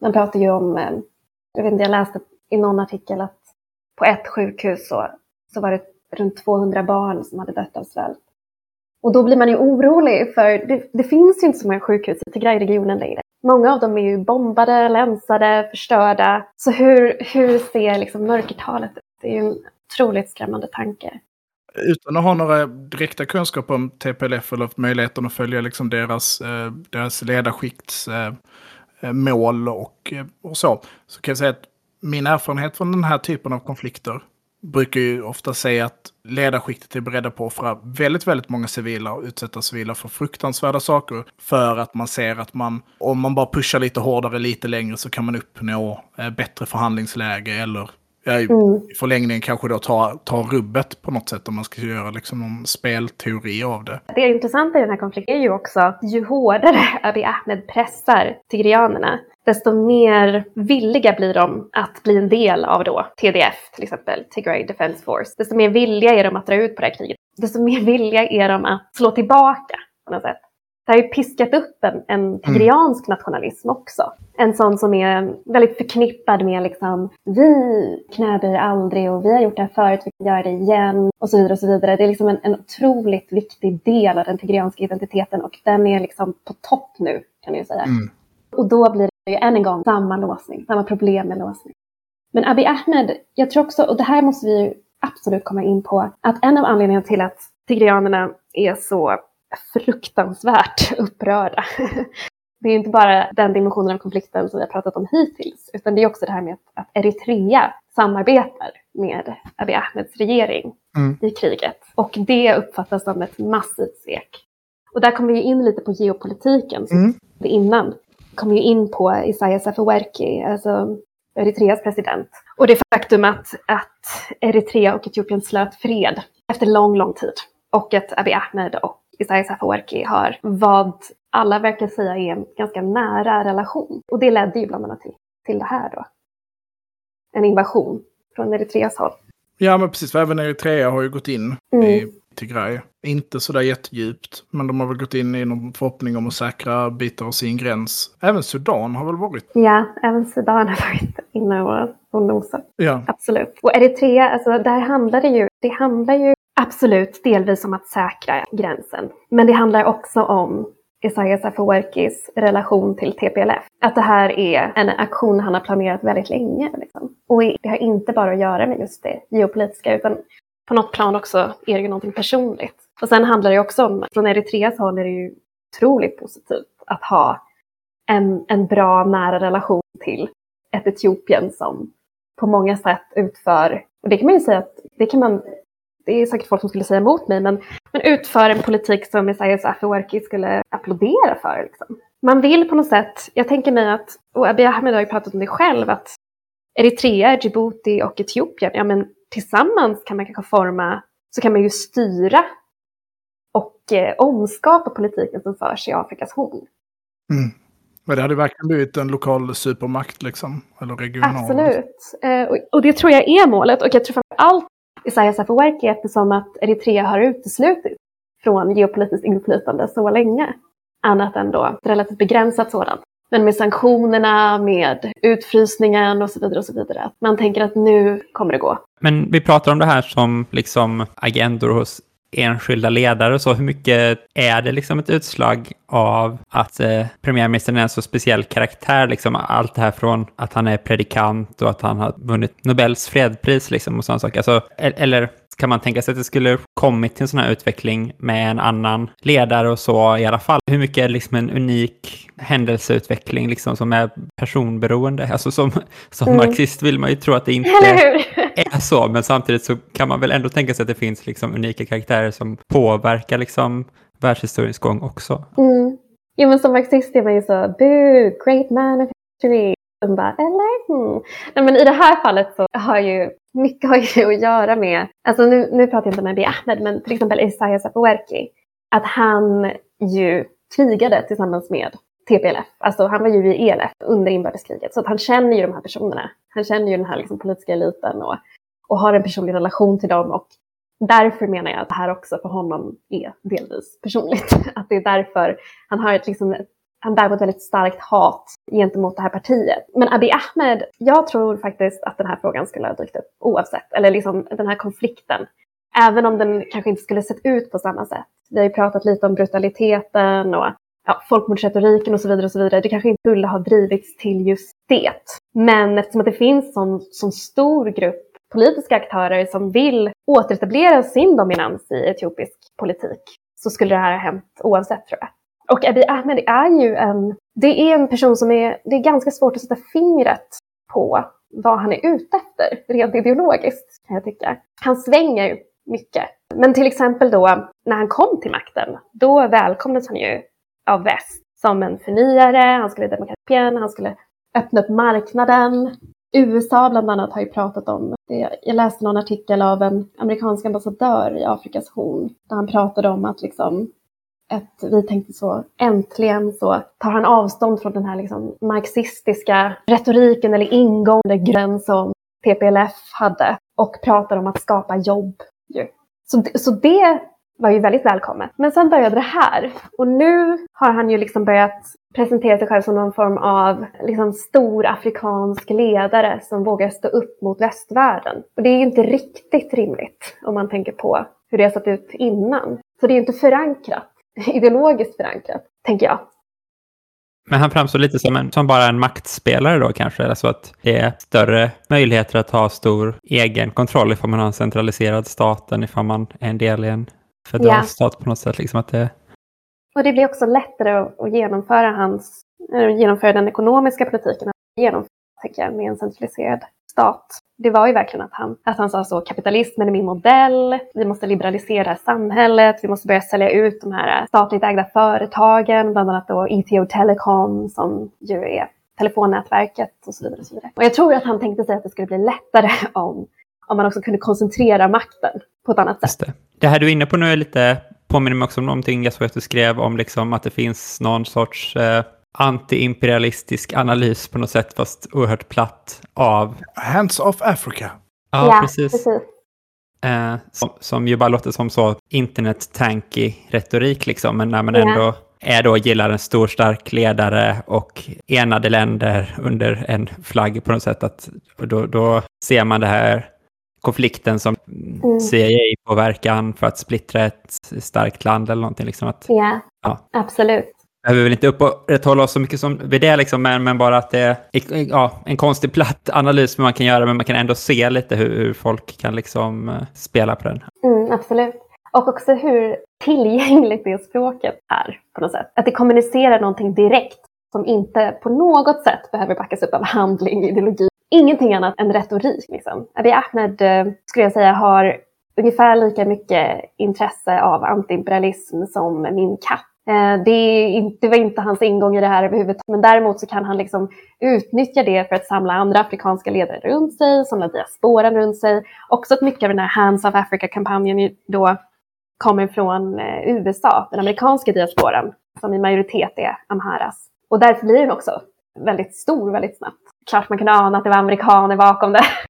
Man pratar ju om, eh, jag vet inte, jag läste i någon artikel att på ett sjukhus så, så var det runt 200 barn som hade dött av svält. Och då blir man ju orolig för det, det finns ju inte så många sjukhus i Tigray-regionen längre. Många av dem är ju bombade, länsade, förstörda. Så hur, hur ser liksom mörkertalet ut? Det är ju en otroligt skrämmande tanke. Utan att ha några direkta kunskaper om TPLF eller möjligheten att följa liksom deras, eh, deras ledarskikts eh, eh, mål och, och så, så kan jag säga att min erfarenhet från den här typen av konflikter brukar ju ofta säga att ledarskiktet är beredda på att offra väldigt, väldigt många civila och utsätta civila för fruktansvärda saker. För att man ser att man, om man bara pushar lite hårdare lite längre så kan man uppnå eh, bättre förhandlingsläge eller ja, i mm. förlängningen kanske då ta, ta rubbet på något sätt om man ska göra liksom någon spelteori av det. Det intressanta i den här konflikten är ju också ju hårdare Abiy Ahmed pressar tigrianerna desto mer villiga blir de att bli en del av då TDF, till exempel, Tigray Defense Force. Desto mer villiga är de att dra ut på det här kriget. Desto mer villiga är de att slå tillbaka på något sätt. Det har ju piskat upp en, en tigriansk nationalism också. En sån som är väldigt förknippad med liksom, vi knäböjer aldrig och vi har gjort det här förut, vi kan göra det igen och så vidare. och så vidare. Det är liksom en, en otroligt viktig del av den tigrianska identiteten och den är liksom på topp nu kan jag säga. Mm. Och då blir det ju än en gång samma låsning, samma problem med låsning. Men Abiy Ahmed, jag tror också, och det här måste vi ju absolut komma in på, att en av anledningarna till att tigrianerna är så fruktansvärt upprörda. Det är inte bara den dimensionen av konflikten som vi har pratat om hittills, utan det är också det här med att Eritrea samarbetar med Abiy Ahmeds regering Mm. i kriget. Och det uppfattas som ett massivt svek. Och där kommer vi in lite på geopolitiken Mm. vi innan. Kommer ju in på Isaias Afewerki, alltså Eritreas president. Och det faktum att, att Eritrea och Etiopien slöt fred efter lång, lång tid. Och att Abiy Ahmed och Isaias Afewerki har vad alla verkar säga är en ganska nära relation. Och det ledde ju bland annat till, till det här då. En invasion från Eritreas håll. Ja, men precis. För även Eritrea har ju gått in Mm. i Tigray. Inte sådär jättedjupt, men de har väl gått in i någon förhoppning om att säkra bitar av sin gräns. Även Sudan har väl varit. Ja, även Sudan har varit inne och, och nosat. Ja, Absolut. Och Eritrea, alltså där handlar det ju, det handlar ju absolut delvis om att säkra gränsen. Men det handlar också om Isaias Afewerkis relation till TPLF. Att det här är en aktion han har planerat väldigt länge. Liksom. Och det har inte bara att göra med just det geopolitiska utan på något plan också är det ju någonting personligt. Och sen handlar det också om, från Eritreas håll är det ju otroligt positivt att ha en, en bra nära relation till ett Etiopien som på många sätt utför, och det kan man ju säga att det kan man, det är säkert folk som skulle säga emot mig, men, men utför en politik som Isaias Afewerki skulle applådera för. Liksom. Man vill på något sätt, jag tänker mig att, och Abiy Ahmed har ju pratat om det själv, att Eritrea, Djibouti och Etiopien, ja men tillsammans kan man kanske forma, så kan man ju styra och eh, omskapa politiken som förs i Afrikas horn. mm. men det hade verkligen blivit en lokal supermakt liksom. Eller regional. Absolut. Eh, och, och det tror jag är målet. Och jag tror framför allt Isaias Afewerki eftersom att Eritrea har uteslutits från geopolitiskt inflytande så länge. Annat än då relativt begränsat sådant. Men med sanktionerna, med utfrysningen och så vidare och så vidare. Man tänker att nu kommer det gå. Men vi pratar om det här som liksom agendor hos enskilda ledare och så. Hur mycket är det liksom ett utslag av att eh, premiärministern är en så speciell karaktär? Liksom allt det här från att han är predikant och att han har vunnit Nobels fredspris liksom och sådana saker. Alltså, eller kan man tänka sig att det skulle kommit till en sån här utveckling med en annan ledare och så i alla fall? Hur mycket är liksom en unik händelseutveckling liksom som är personberoende? Alltså som, som Mm. marxist vill man ju tro att det inte är så, men samtidigt så kan man väl ändå tänka sig att det finns liksom unika karaktärer som påverkar liksom världshistoriens gång också. Mm. Jo men som marxist är man ju så, boo, great man of history. Bara, eller? Hmm. Nej, men i det här fallet så har ju mycket har ju att göra med, alltså nu, nu pratar jag inte med Abiy Ahmed, men till exempel Isaias Afewerki. Att han ju krigade tillsammans med TPLF, alltså han var ju i ELF under inbördeskriget. Så att han känner ju de här personerna. Han känner ju den här liksom politiska eliten och, och har en personlig relation till dem. Och därför menar jag att det här också för honom är delvis personligt. Att det är därför han har ett, liksom, ett han bär på ett väldigt starkt hat gentemot det här partiet. Men Abiy Ahmed, jag tror faktiskt att den här frågan skulle ha dykt upp oavsett. Eller liksom den här konflikten. Även om den kanske inte skulle sett ut på samma sätt. Vi har ju pratat lite om brutaliteten och ja, folkmordsretoriken och så vidare. och så vidare. Det kanske inte skulle ha drivits till just det. Men eftersom att det finns sån, sån stor grupp politiska aktörer som vill återetablera sin dominans i etiopisk politik så skulle det här ha hänt oavsett tror jag. Och Abiy Ahmed är ju en, det är en person som är, det är ganska svårt att sätta fingret på vad han är ute efter, rent ideologiskt kan jag tycka. Han svänger ju mycket. Men till exempel då när han kom till makten, då välkomnades han ju av väst som en förnyare, han skulle demokratisera, han skulle öppna upp marknaden. USA bland annat har ju pratat om, jag läste någon artikel av en amerikansk ambassadör i Afrikas horn, där han pratade om att liksom ett, vi tänkte så, äntligen så tar han avstånd från den här liksom marxistiska retoriken eller ingången, grön som PPLF hade och pratar om att skapa jobb. Så, det- så det var ju väldigt välkommet. Men sen började det här och nu har han ju liksom börjat presentera sig själv som någon form av liksom, stor afrikansk ledare som vågar stå upp mot västvärlden. Och det är ju inte riktigt rimligt om man tänker på hur det har sett ut innan. Så det är inte förankrat, ideologiskt förankrat, tänker jag. Men han framstår lite som, en, som bara en maktspelare då kanske, alltså att det är större möjligheter att ha stor egen kontroll ifall man har en centraliserad stat än ifall man är en del i en federal Ja. stat på något sätt. Liksom att det, Och det blir också lättare att, att genomföra, hans, genomföra den ekonomiska politiken, genomföra, tänker jag, med en centraliserad stat. Det var ju verkligen att han, att han sa så, kapitalismen är min modell, vi måste liberalisera samhället, vi måste börja sälja ut de här äh, statligt ägda företagen, bland annat då ETO Telecom som ju är telefonnätverket och så vidare. Och, så vidare. och jag tror att han tänkte sig att det skulle bli lättare om, om man också kunde koncentrera makten på ett annat sätt. det. det här du är inne på nu är lite, påminner mig också om någonting jag såg att du skrev om liksom att det finns någon sorts eh, anti-imperialistisk analys på något sätt, fast oerhört platt av... Hands off Africa. Ja, precis. precis. Eh, som, som ju bara låter som så internet-tanky retorik liksom, men när man Ja. ändå är då gillar en stor stark ledare och enade länder under en flagg på något sätt, att då, då ser man det här konflikten som Mm. CIA-påverkan för att splittra ett starkt land eller någonting. Liksom att, Ja, Ja. absolut jag väl inte upprätthålla oss så mycket som vid det, liksom, men, men bara att det är ja, en konstig platt analys man kan göra, men man kan ändå se lite hur, hur folk kan liksom eh, spela på den. Mm, absolut. Och också hur tillgängligt det språket är på något sätt. Att det kommunicerar någonting direkt som inte på något sätt behöver backas upp av handling, ideologi. Ingenting annat än retorik. Liksom. Abiy Ahmed eh, skulle jag säga har ungefär lika mycket intresse av antiimperialism som min katt. Eh, det, inte, det var inte hans ingång i det här överhuvudtaget, men däremot så kan han liksom utnyttja det för att samla andra afrikanska ledare runt sig, samla diasporan runt sig. Också att mycket av den här Hands of Africa-kampanjen ju då kommer från eh, USA, den amerikanska diasporan, som i majoritet är amharas. Och därför blir den också väldigt stor väldigt snabbt. Klart man kunde ana att det var amerikaner bakom det.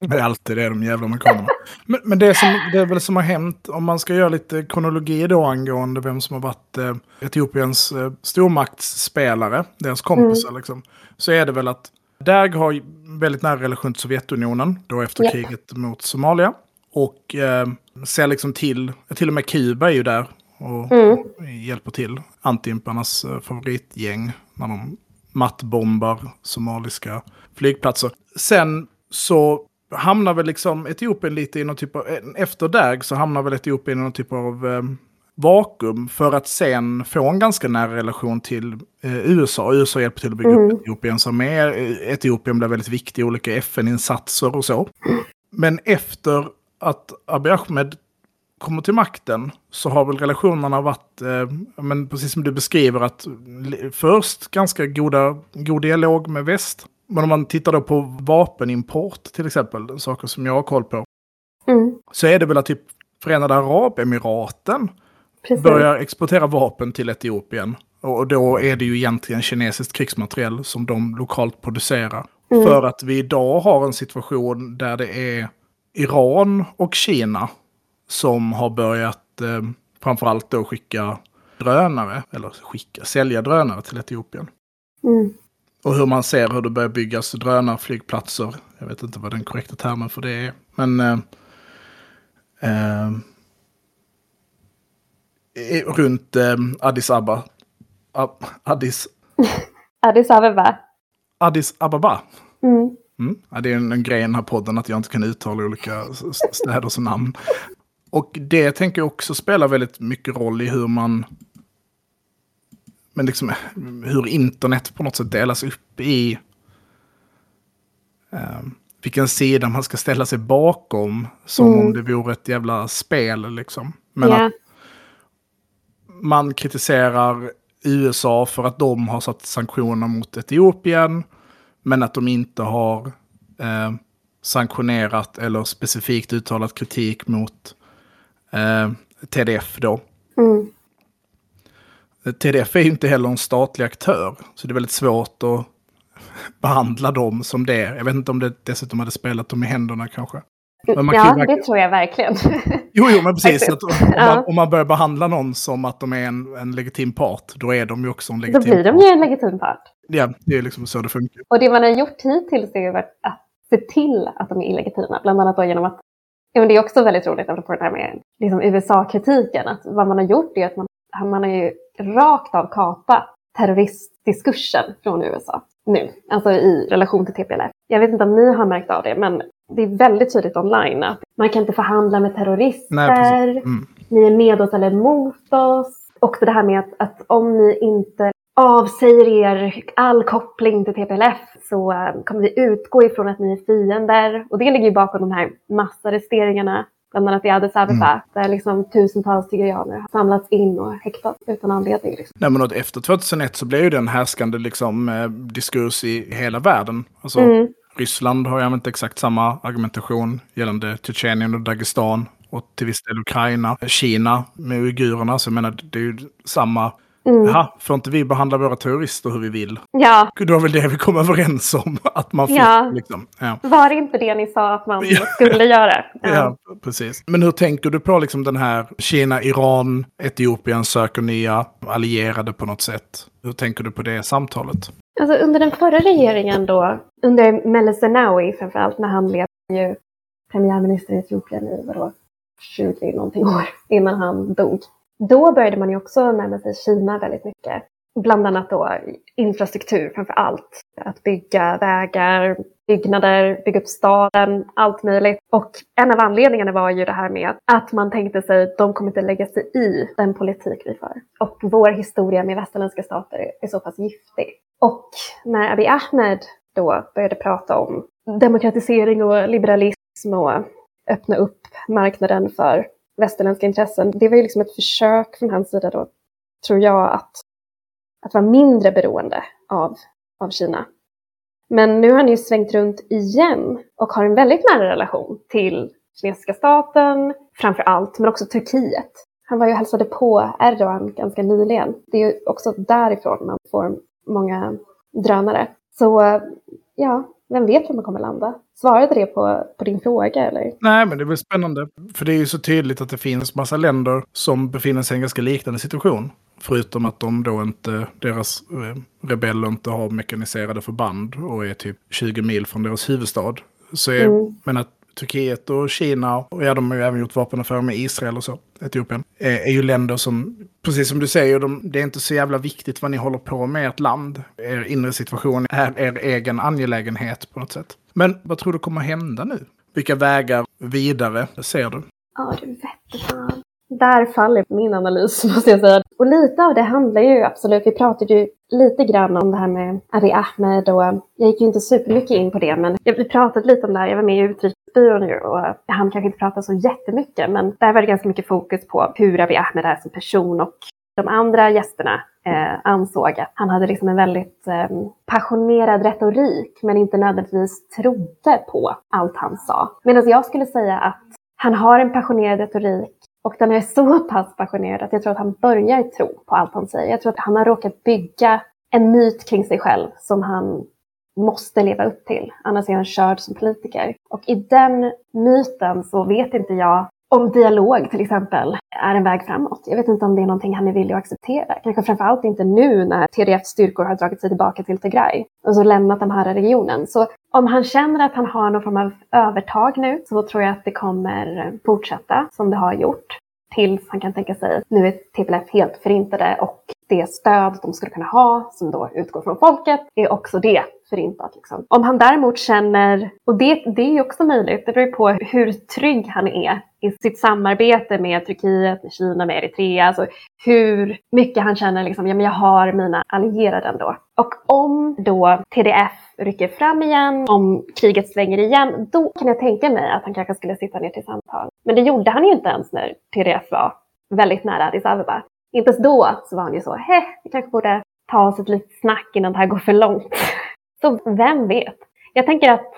Det är alltid det, de jävla amerikanerna. Men, men det, som, det är väl som har hänt, om man ska göra lite kronologi då angående vem som har varit eh, Etiopiens eh, stormaktsspelare, deras kompisar liksom, så är det väl att Dag har väldigt nära relation till Sovjetunionen, då efter Ja. kriget mot Somalia. Och eh, ser liksom till, till och med Kuba är ju där och Mm. hjälper till. Antiimparnas eh, favoritgäng när de mattbombar somaliska flygplatser. Sen så hamnar väl liksom Etiopien lite i någon typ av, efter Dag så hamnar väl Etiopien i någon typ av eh, vakuum för att sen få en ganska nära relation till eh, USA. USA hjälper till att bygga upp Etiopiens armé. Eh, Etiopien blev väldigt viktig i olika FN-insatser och så. Men efter att Abiy Ahmed kommer till makten så har väl relationerna varit, eh, men precis som du beskriver, att först ganska goda, god dialog med väst. Men om man tittar då på vapenimport till exempel, saker som jag har koll på, Mm. så är det väl att typ Förenade Arabemiraten Precis. börjar exportera vapen till Etiopien. Och då är det ju egentligen kinesiskt krigsmateriel som de lokalt producerar. För att vi idag har en situation där det är Iran och Kina som har börjat eh, framförallt då skicka drönare, eller skicka, sälja drönare till Etiopien. Mm. Och hur man ser hur det börjar byggas drönarflygplatser. Jag vet inte vad den korrekta termen för det är. Men eh, eh, runt eh, Addis Abba. Ab- Addis, Addis Abeba. Addis Ababa. Mm. Mm. Ja, det är en, en grej i den här podden att jag inte kan uttala olika städers namn. Och det tänker jag också spelar väldigt mycket roll i hur man... Men liksom hur internet på något sätt delas upp i... Eh, vilken sida man ska ställa sig bakom. Som Mm. om det vore ett jävla spel liksom. Men Ja. att man kritiserar USA för att de har satt sanktioner mot Etiopien. Men att de inte har eh, sanktionerat eller specifikt uttalat kritik mot eh, TDF då. Mm. TDF är ju inte heller en statlig aktör. Så det är väldigt svårt att behandla dem som det. Jag vet inte om det dessutom hade spelat dem i händerna kanske. Men man kan Ja, ju verkligen- det tror jag verkligen. Jo, jo, men precis. Om, man, om man börjar behandla någon som att de är en, en legitim part, då är de ju också en Då legitim blir de part. ju en legitim part. Ja, det är liksom så det funkar. Och det man har gjort hittills är ju att se till att de är illegitima. Bland annat då genom att, ja, men det är också väldigt roligt apropå det här med liksom USA-kritiken, att vad man har gjort är att man, man har ju rakt av kapat terroristdiskursen från USA nu, alltså i relation till TPLF. Jag vet inte om ni har märkt av det, men det är väldigt tydligt online att man kan inte förhandla med terrorister, Nej. Mm. ni är med oss eller mot oss. Också det här med att, att om ni inte avsäger er all koppling till TPLF så eh, kommer vi utgå ifrån att ni är fiender. Och det ligger ju bakom de här massarresteringarna, bland annat i Addis Abeba, där liksom tusentals tigerianer har samlats in och häktats utan anledning. Liksom. Nej, men efter 2001 så blev ju den härskande liksom, eh, diskurs i hela världen. Alltså, Mm. Ryssland har ju använt exakt samma argumentation gällande Tjetjenien och Dagestan och till viss del Ukraina. Kina med uigurerna, så jag menar det är ju samma. Mm. Jaha, får inte vi behandla våra terrorister hur vi vill? Ja, Det var väl det vi kom överens om att man fick. Ja. Liksom. Ja. var det inte det ni sa att man Ja. skulle göra? Ja, precis. Men hur tänker du på liksom den här Kina, Iran, Etiopien söker nya allierade på något sätt? Hur tänker du på det samtalet? Alltså under den förra regeringen då, under Meles Zenawi framförallt, när han blev ju premiärminister i Etiopien i vadå, 20 någonting år innan han dog. Då började man ju också närma sig Kina väldigt mycket. Bland annat då infrastruktur framför allt. Att bygga vägar, byggnader, bygga upp staden, allt möjligt. Och en av anledningarna var ju det här med att man tänkte sig att de kommer inte lägga sig i den politik vi för. Och vår historia med västerländska stater är så pass giftig. Och när Abiy Ahmed då började prata om demokratisering och liberalism och öppna upp marknaden för västerländska intressen. Det var ju liksom ett försök från hans sida då, tror jag, att, att vara mindre beroende av, av Kina. Men nu har han ju svängt runt igen och har en väldigt nära relation till kinesiska staten, framför allt, men också Turkiet. Han var ju och hälsade på Erdogan ganska nyligen. Det är ju också därifrån man får många drönare. Så ja, vem vet var man kommer landa? Svarade det på, på din fråga eller? Nej, men det blir spännande. För det är ju så tydligt att det finns massa länder som befinner sig i en ganska liknande situation. Förutom att de då inte, deras eh, rebeller inte har mekaniserade förband och är typ 20 mil från deras huvudstad. Så är, Mm. men att Turkiet och Kina, och ja, de har ju även gjort vapenaffärer med Israel och så, Etiopien, eh, är, ju länder som, precis som du säger, de, det är inte så jävla viktigt vad ni håller på med i ert land. Er inre situation är er egen angelägenhet på något sätt. Men vad tror du kommer hända nu? Vilka vägar vidare ser du? Ja, du vette fan. Där faller min analys måste jag säga. Och lite av det handlar ju absolut, vi pratade ju lite grann om det här med Abiy Ahmed och eh, jag gick ju inte supermycket in på det men vi pratade lite om det här, jag var med i utrikesbyrån ju och han kanske inte pratade så jättemycket men där var det ganska mycket fokus på hur Abiy Ahmed är som person och de andra gästerna eh, ansåg att han hade liksom en väldigt eh, passionerad retorik men inte nödvändigtvis trodde på allt han sa. Medan jag skulle säga att han har en passionerad retorik och den är så pass passionerad att jag tror att han börjar tro på allt han säger. Jag tror att han har råkat bygga en myt kring sig själv som han måste leva upp till. Annars är han körd som politiker. Och i den myten så vet inte jag om dialog till exempel är en väg framåt. Jag vet inte om det är någonting han är villig att acceptera. Kanske framförallt inte nu när TDFs styrkor har dragit sig tillbaka till Tigray och så lämnat den här regionen. Så om han känner att han har någon form av övertag nu så tror jag att det kommer fortsätta som det har gjort. Tills han kan tänka sig att nu är TPLF helt förintade och det stöd de skulle kunna ha, som då utgår från folket, är också det förintat. Liksom. Om han däremot känner, och det, det är ju också möjligt, det beror ju på hur trygg han är i sitt samarbete med Turkiet, med Kina, med Eritrea, alltså hur mycket han känner liksom, ja men jag har mina allierade ändå. Och om då TDF rycker fram igen, om kriget svänger igen, då kan jag tänka mig att han kanske skulle sitta ner till samtal. Men det gjorde han ju inte ens när TDF var väldigt nära Addis Abeba. Inte ens då så var han ju så, heh, vi kanske borde ta oss ett litet snack innan det här går för långt. Så vem vet? Jag tänker att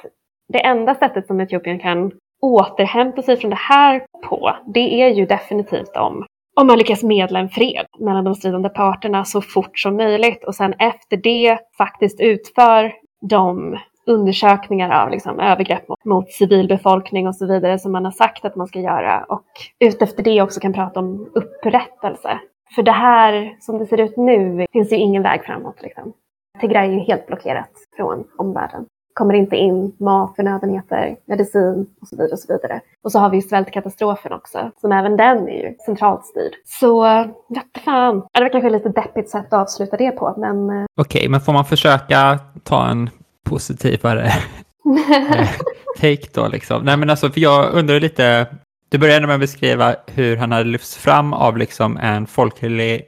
det enda sättet som Etiopien kan återhämta sig från det här på, det är ju definitivt om, om man lyckas medla en fred mellan de stridande parterna så fort som möjligt och sen efter det faktiskt utför de undersökningar av liksom, övergrepp mot, mot civilbefolkning och så vidare som man har sagt att man ska göra och utefter det också kan prata om upprättelse. För det här, som det ser ut nu, finns ju ingen väg framåt. Liksom. Tigray är ju helt blockerat från omvärlden. Kommer inte in mat, förnödenheter, medicin och så vidare. Och så vidare. Och så har vi ju svältkatastrofen också, som även den är ju centralt styrd. Så, vette fan. Det var kanske ett lite deppigt sätt att avsluta det på, men... eh, Okej, men får man försöka ta en positivare eh, take då liksom? Nej men alltså, för jag undrar lite, du började med att beskriva hur han hade lyfts fram av liksom en folklig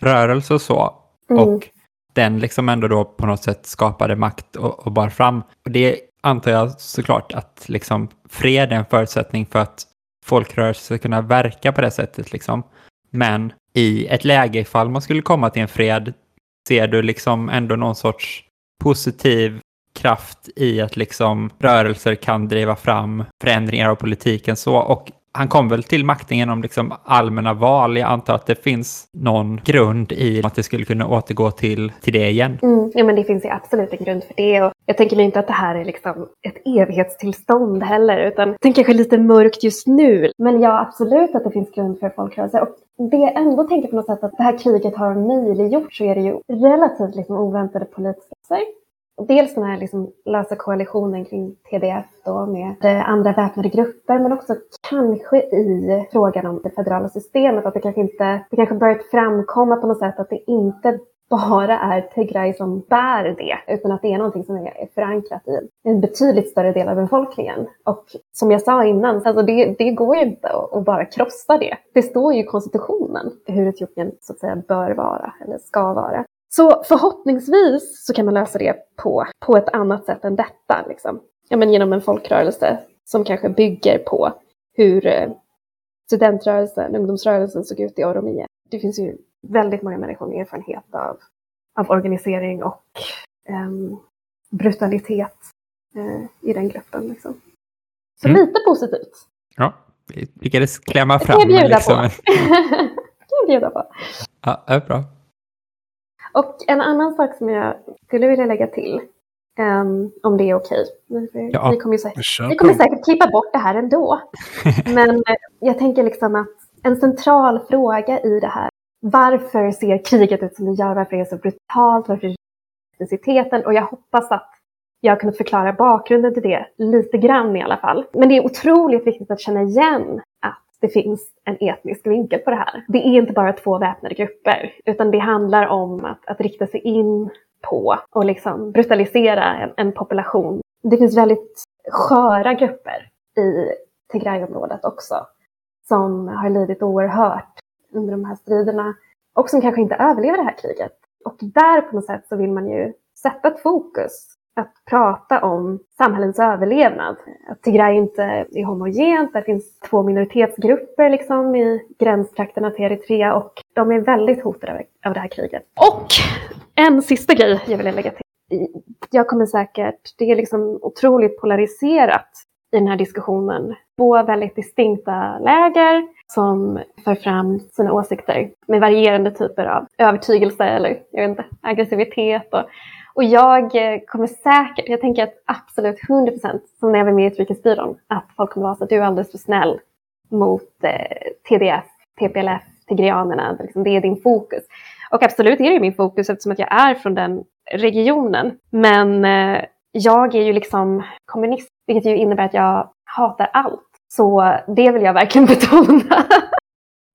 rörelse och så. Mm. Och den liksom ändå då på något sätt skapade makt och, och bar fram. Och det antar jag såklart att liksom fred är en förutsättning för att folkrörelser ska kunna verka på det sättet liksom. Men i ett läge ifall man skulle komma till en fred, ser du liksom ändå någon sorts positiv kraft i att liksom rörelser kan driva fram förändringar av politiken så. Och han kom väl till makten genom liksom allmänna val. Jag antar att det finns någon grund i att det skulle kunna återgå till, till det igen. Mm, ja, men det finns ju absolut en grund för det. Och jag tänker mig inte att det här är liksom ett evighetstillstånd heller, utan det är kanske lite mörkt just nu. Men ja, absolut att det finns grund för folkrörelser. Och det jag ändå tänker på något sätt att det här kriget har möjliggjort så är det ju relativt liksom oväntade politiska sig. Dels den här liksom lösa koalitionen kring TDF då med eh, andra väpnade grupper men också kanske i frågan om det federala systemet att det kanske inte, det kanske börjat framkomma på något sätt att det inte bara är Tigray som bär det, utan att det är någonting som är förankrat i en betydligt större del av befolkningen. Och som jag sa innan, alltså det, det går ju inte att bara krossa det. Det står ju i konstitutionen hur Etiopien så att säga bör vara, eller ska vara. Så förhoppningsvis så kan man lösa det på, på ett annat sätt än detta. Liksom. Ja, men genom en folkrörelse som kanske bygger på hur eh, studentrörelsen, ungdomsrörelsen såg ut i Oromia. Det finns ju väldigt många människor med erfarenhet av, av organisering och ehm, brutalitet eh, i den gruppen. Liksom. Så Mm. lite positivt. Ja, vi lyckades klämma Det fram. kan jag bjuda liksom. på. det kan jag bjuda på. Ja, det är bra. Och en annan sak som jag skulle vilja lägga till, ehm, om det är okej. Vi, Ja. vi, kommer säkert, vi kommer säkert klippa bort det här ändå. Men eh, jag tänker liksom att en central fråga i det här, varför ser kriget ut som det gör? Varför är det så brutalt? Varför är intensiteten? Och jag hoppas att jag har kunnat förklara bakgrunden till det lite grann i alla fall. Men det är otroligt viktigt att känna igen det finns en etnisk vinkel på det här. Det är inte bara två väpnade grupper, utan det handlar om att, att rikta sig in på och liksom brutalisera en, en population. Det finns väldigt sköra grupper i Tigrayområdet också, som har lidit oerhört under de här striderna och som kanske inte överlever det här kriget. Och där på något sätt så vill man ju sätta ett fokus att prata om samhällens överlevnad. Att Tigray inte är homogent, det finns två minoritetsgrupper liksom i gränstrakterna till Eritrea och de är väldigt hotade av, det här kriget. Och en sista grej jag vill lägga till. Jag kommer säkert, det är liksom otroligt polariserat i den här diskussionen. Två väldigt distinkta läger som för fram sina åsikter med varierande typer av övertygelse eller jag vet inte, aggressivitet. Och, och jag eh, kommer säkert, jag tänker att absolut 100% som när jag var med i Utrikesbyrån, att folk kommer vara så att du är alldeles för snäll mot eh, TDF, TPLF, tigreanerna. Liksom, det är din fokus. Och absolut är det min fokus eftersom att jag är från den regionen. Men eh, jag är ju liksom kommunist, vilket ju innebär att jag hatar allt. Så det vill jag verkligen betona.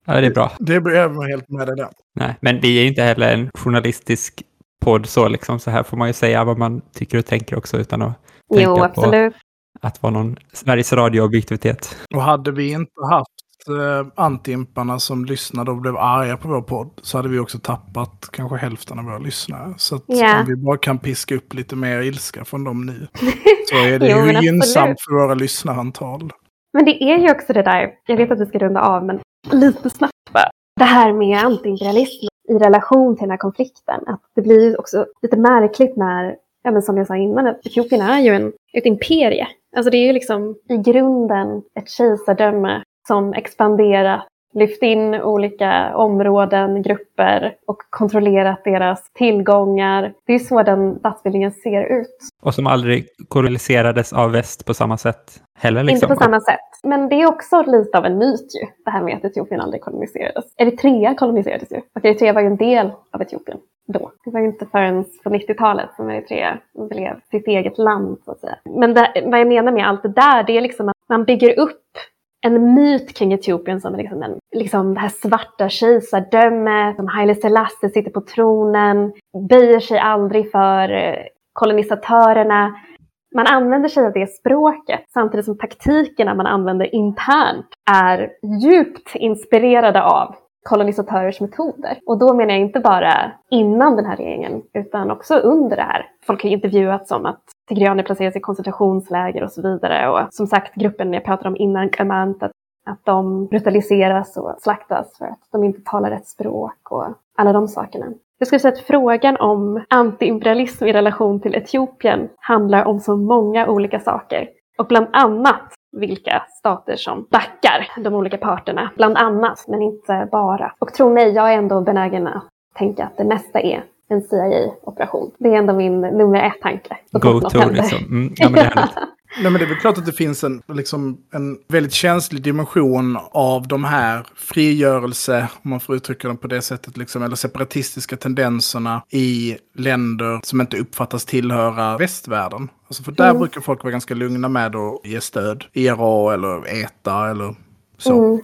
Ja, det är bra. Det blir jag helt med dig där. Nej, men vi är ju inte heller en journalistisk podd så liksom. Så här får man ju säga vad man tycker och tänker också utan att tänka jo, på absolut. att vara någon Sveriges Radio-objektivitet. Och hade vi inte haft eh, antimparna som lyssnade och blev arga på vår podd så hade vi också tappat kanske hälften av våra lyssnare. Så att Ja. om vi bara kan piska upp lite mer ilska från dem nu så är det Jo, ju gynnsamt för våra lyssnarantal. Men det är ju också det där, jag vet att vi ska runda av, men lite snabbt bara. Det här med antiimperialism i relation till den här konflikten. Att det blir ju också lite märkligt när, ja, men som jag sa innan, att Etiopien är ju en, ett imperie. Alltså det är ju liksom i grunden ett kejsardöme som expanderat lyft in olika områden, grupper och kontrollerat deras tillgångar. Det är så den statsbildningen ser ut. Och som aldrig koloniserades av väst på samma sätt heller? Liksom. Inte på samma sätt. Men det är också lite av en myt ju, det här med att Etiopien aldrig koloniserades. Eritrea koloniserades ju. Och Eritrea var ju en del av Etiopien då. Det var ju inte förrän på 90-talet som Eritrea blev sitt eget land så att säga. Men det, vad jag menar med allt det där, det är liksom att man bygger upp en myt kring Etiopien som liksom, en, liksom det här svarta kejsardömet, som Haile Selassie sitter på tronen, böjer sig aldrig för eh, kolonisatörerna. Man använder sig av det språket samtidigt som taktikerna man använder internt är djupt inspirerade av kolonisatörers metoder. Och då menar jag inte bara innan den här regeringen utan också under det här. Folk har intervjuats om att tigreaner placeras i koncentrationsläger och så vidare. Och som sagt, gruppen jag pratade om innan, Kamant, att, att de brutaliseras och slaktas för att de inte talar rätt språk och alla de sakerna. Jag skulle säga att frågan om antiimperialism i relation till Etiopien handlar om så många olika saker. Och bland annat vilka stater som backar de olika parterna. Bland annat, men inte bara. Och tro mig, jag är ändå benägen att tänka att det mesta är en CIA-operation. Det är ändå min nummer ett tanke. Go-to liksom. Mm, ja, men det är Nej, men det är väl klart att det finns en, liksom, en väldigt känslig dimension av de här frigörelse, om man får uttrycka dem på det sättet, liksom, eller separatistiska tendenserna i länder som inte uppfattas tillhöra västvärlden. Alltså för där mm. brukar folk vara ganska lugna med att ge stöd. ERA eller ETA eller så. Mm.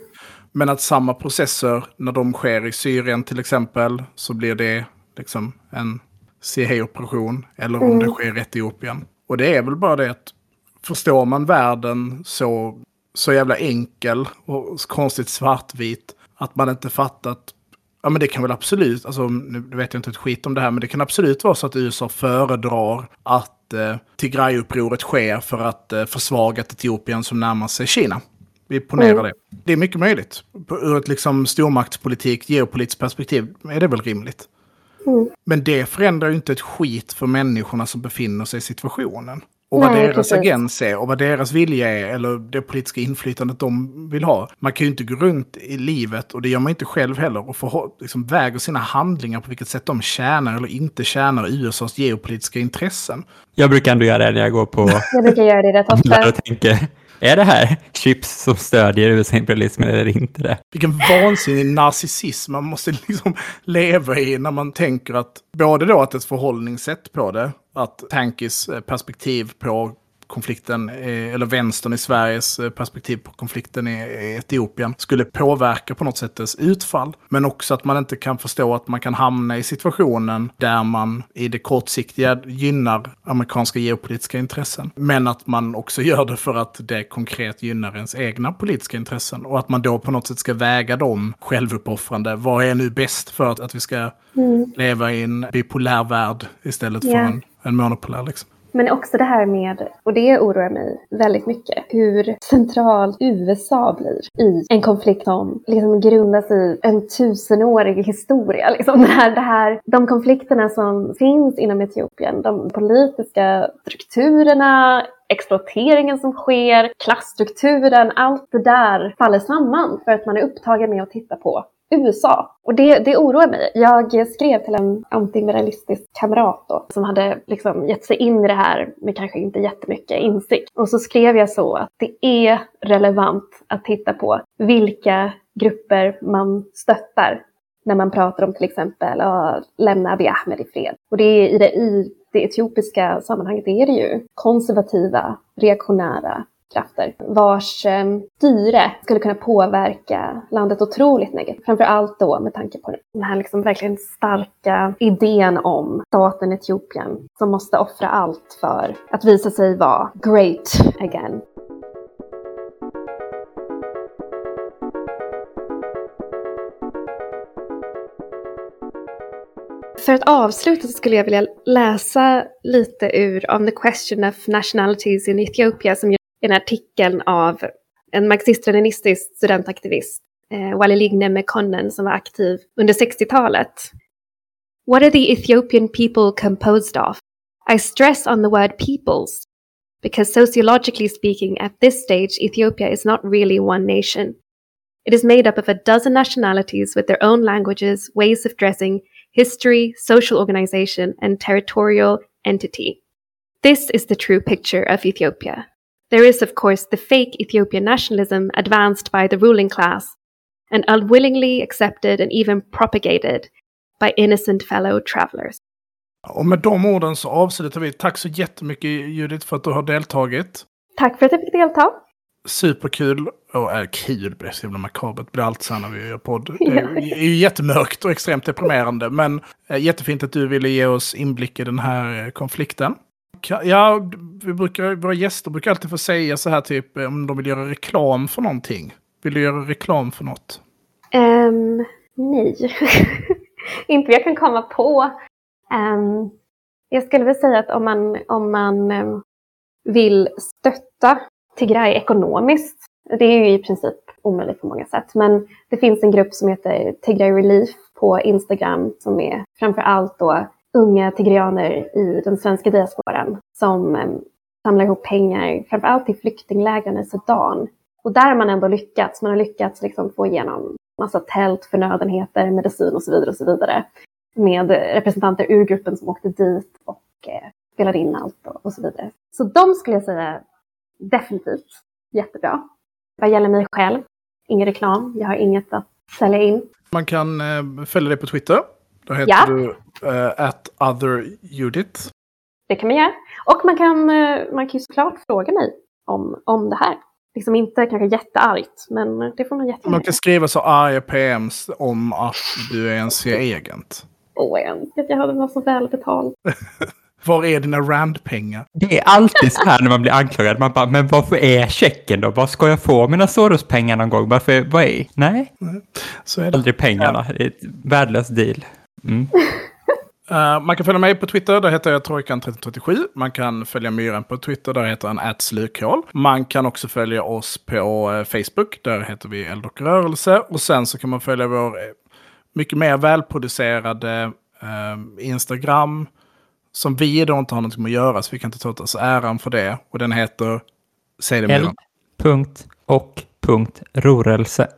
Men att samma processer, när de sker i Syrien till exempel, så blir det liksom en CIA-operation. Eller om mm. det sker i Etiopien. Och det är väl bara det att förstår man världen så, så jävla enkel och konstigt svartvit att man inte fattat Ja men det kan väl absolut, alltså nu vet jag inte ett skit om det här, men det kan absolut vara så att USA föredrar att eh, Tigray-upproret sker för att eh, försvaga Etiopien som närmar sig Kina. Vi ponerar mm. det. Det är mycket möjligt. Ur ett liksom stormaktspolitik, geopolitiskt perspektiv är det väl rimligt. Mm. Men det förändrar ju inte ett skit för människorna som befinner sig i situationen. Och vad deras precis. agens är och vad deras vilja är eller det politiska inflytandet de vill ha. Man kan ju inte gå runt i livet, och det gör man inte själv heller, och få liksom, väga sina handlingar på vilket sätt de tjänar eller inte tjänar USAs geopolitiska intressen. Jag brukar ändå göra det när jag går på... jag brukar göra det rätt ofta. och tänker, är det här chips som stödjer USA-imperialismen eller inte det? Vilken vansinnig narcissism man måste liksom leva i när man tänker att både då att ett förhållningssätt på det att Tankis eh, perspektiv på konflikten, eller vänstern i Sveriges eh, perspektiv på konflikten i Etiopien skulle påverka på något sätt dess utfall. Men också att man inte kan förstå att man kan hamna i situationen där man i det kortsiktiga gynnar amerikanska geopolitiska intressen. Men att man också gör det för att det konkret gynnar ens egna politiska intressen. Och att man då på något sätt ska väga dem självuppoffrande. Vad är nu bäst för att, att vi ska mm. leva i en bipolär värld istället för yeah. en en monopolär liksom. Men också det här med, och det oroar mig väldigt mycket, hur centralt USA blir i en konflikt som liksom grundas i en tusenårig historia. Liksom det här, det här, de konflikterna som finns inom Etiopien, de politiska strukturerna, exploateringen som sker, klassstrukturen, allt det där faller samman för att man är upptagen med att titta på USA. Och det, det oroar mig. Jag skrev till en antimeralistisk kamrat då, som hade liksom gett sig in i det här med kanske inte jättemycket insikt. Och så skrev jag så att det är relevant att titta på vilka grupper man stöttar när man pratar om till exempel att lämna Abiy Ahmed i fred. Och det är i det, i det etiopiska sammanhanget är det ju konservativa, reaktionära krafter vars ehm, styre skulle kunna påverka landet otroligt negativt. Framför allt då med tanke på den här liksom verkligen starka idén om staten Etiopien som måste offra allt för att visa sig vara great again. För att avsluta så skulle jag vilja läsa lite ur On the question of nationalities in Ethiopia som av en marxist-leninistisk studentaktivist, eh, som var aktiv under 60-talet. What are the Ethiopian people composed of? I stress on the word peoples, because sociologically speaking, at this stage, Ethiopia is not really one nation. It is made up of a dozen nationalities with their own languages, ways of dressing, history, social organization, and territorial entity. This is the true picture of Ethiopia. There is, of course, the fake Ethiopian nationalism advanced by the ruling class and unwillingly accepted and even propagated by innocent fellow travelers. Och med de orden så avslutar vi. Tack så jättemycket Judith för att du har deltagit. Tack för att jag fick delta. Superkul. Och är kul, det blir så himla makabert. Blir alltid så här när vi gör podd. Det är ju jättemörkt och extremt deprimerande. Men eh, jättefint att du ville ge oss inblick i den här eh, konflikten. Ja, vi brukar, våra gäster brukar alltid få säga så här typ eh, om de vill göra reklam för någonting. Vill du göra reklam för något? Um, nej, inte jag kan komma på. Um, jag skulle väl säga att om man, om man um, vill stötta Tigray ekonomiskt, det är ju i princip omöjligt på många sätt, men det finns en grupp som heter Tigray Relief på Instagram som är framför allt då unga tigrianer i den svenska diasporan som eh, samlar ihop pengar, framför allt till flyktinglägren i Sudan. Och där har man ändå lyckats. Man har lyckats liksom få igenom massa tält, förnödenheter, medicin och så vidare. och så vidare med representanter ur gruppen som åkte dit och eh, spelade in allt och, och, så vidare. Så de skulle jag säga definitivt jättebra. Vad gäller mig själv, ingen reklam. Jag har inget att sälja in. Man kan eh, följa dig på Twitter. Då heter Ja. du eh, at otherjudith. Det kan man göra. Och man kan, eh, man kan ju såklart fråga mig om, om det här. Liksom inte kanske jätteargt, men det får man jättegärna Man kan skriva så arga PMs om att du är en CIA-agent. Åh, att jag hade varit så välbetald. Var är dina Rand-pengar? Det är alltid så här när man blir anklagad. Man bara, men varför är checken då? Vad ska jag få mina Soros-pengar någon gång? Varför, vad är? Nej, Så är det. aldrig pengarna. Det är ett värdelöst deal. Mm. Eh, man kan följa mig på Twitter, där heter jag Trojkan1337. Man kan följa Myran på Twitter, där heter han slukhål. Man kan också följa oss på eh, Facebook, där heter vi Eld och rörelse. Och sen så kan man följa vår eh, mycket mer välproducerade eh, Instagram, som vi då inte har någonting med att göra, så vi kan inte ta åt oss äran för det. Och den heter, säg det Eld, punkt och punkt rorelse.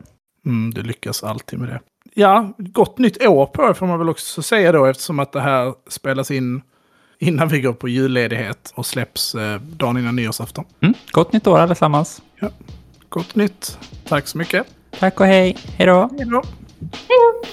Mm, du lyckas alltid med det. Ja, gott nytt år på er får man väl också säga då eftersom att det här spelas in innan vi går på julledighet och släpps eh, dagen innan nyårsafton. Mm. Gott nytt år allesammans. Gott nytt. Tack så mycket. Tack och hej. Hej då. Hej då. Hej då!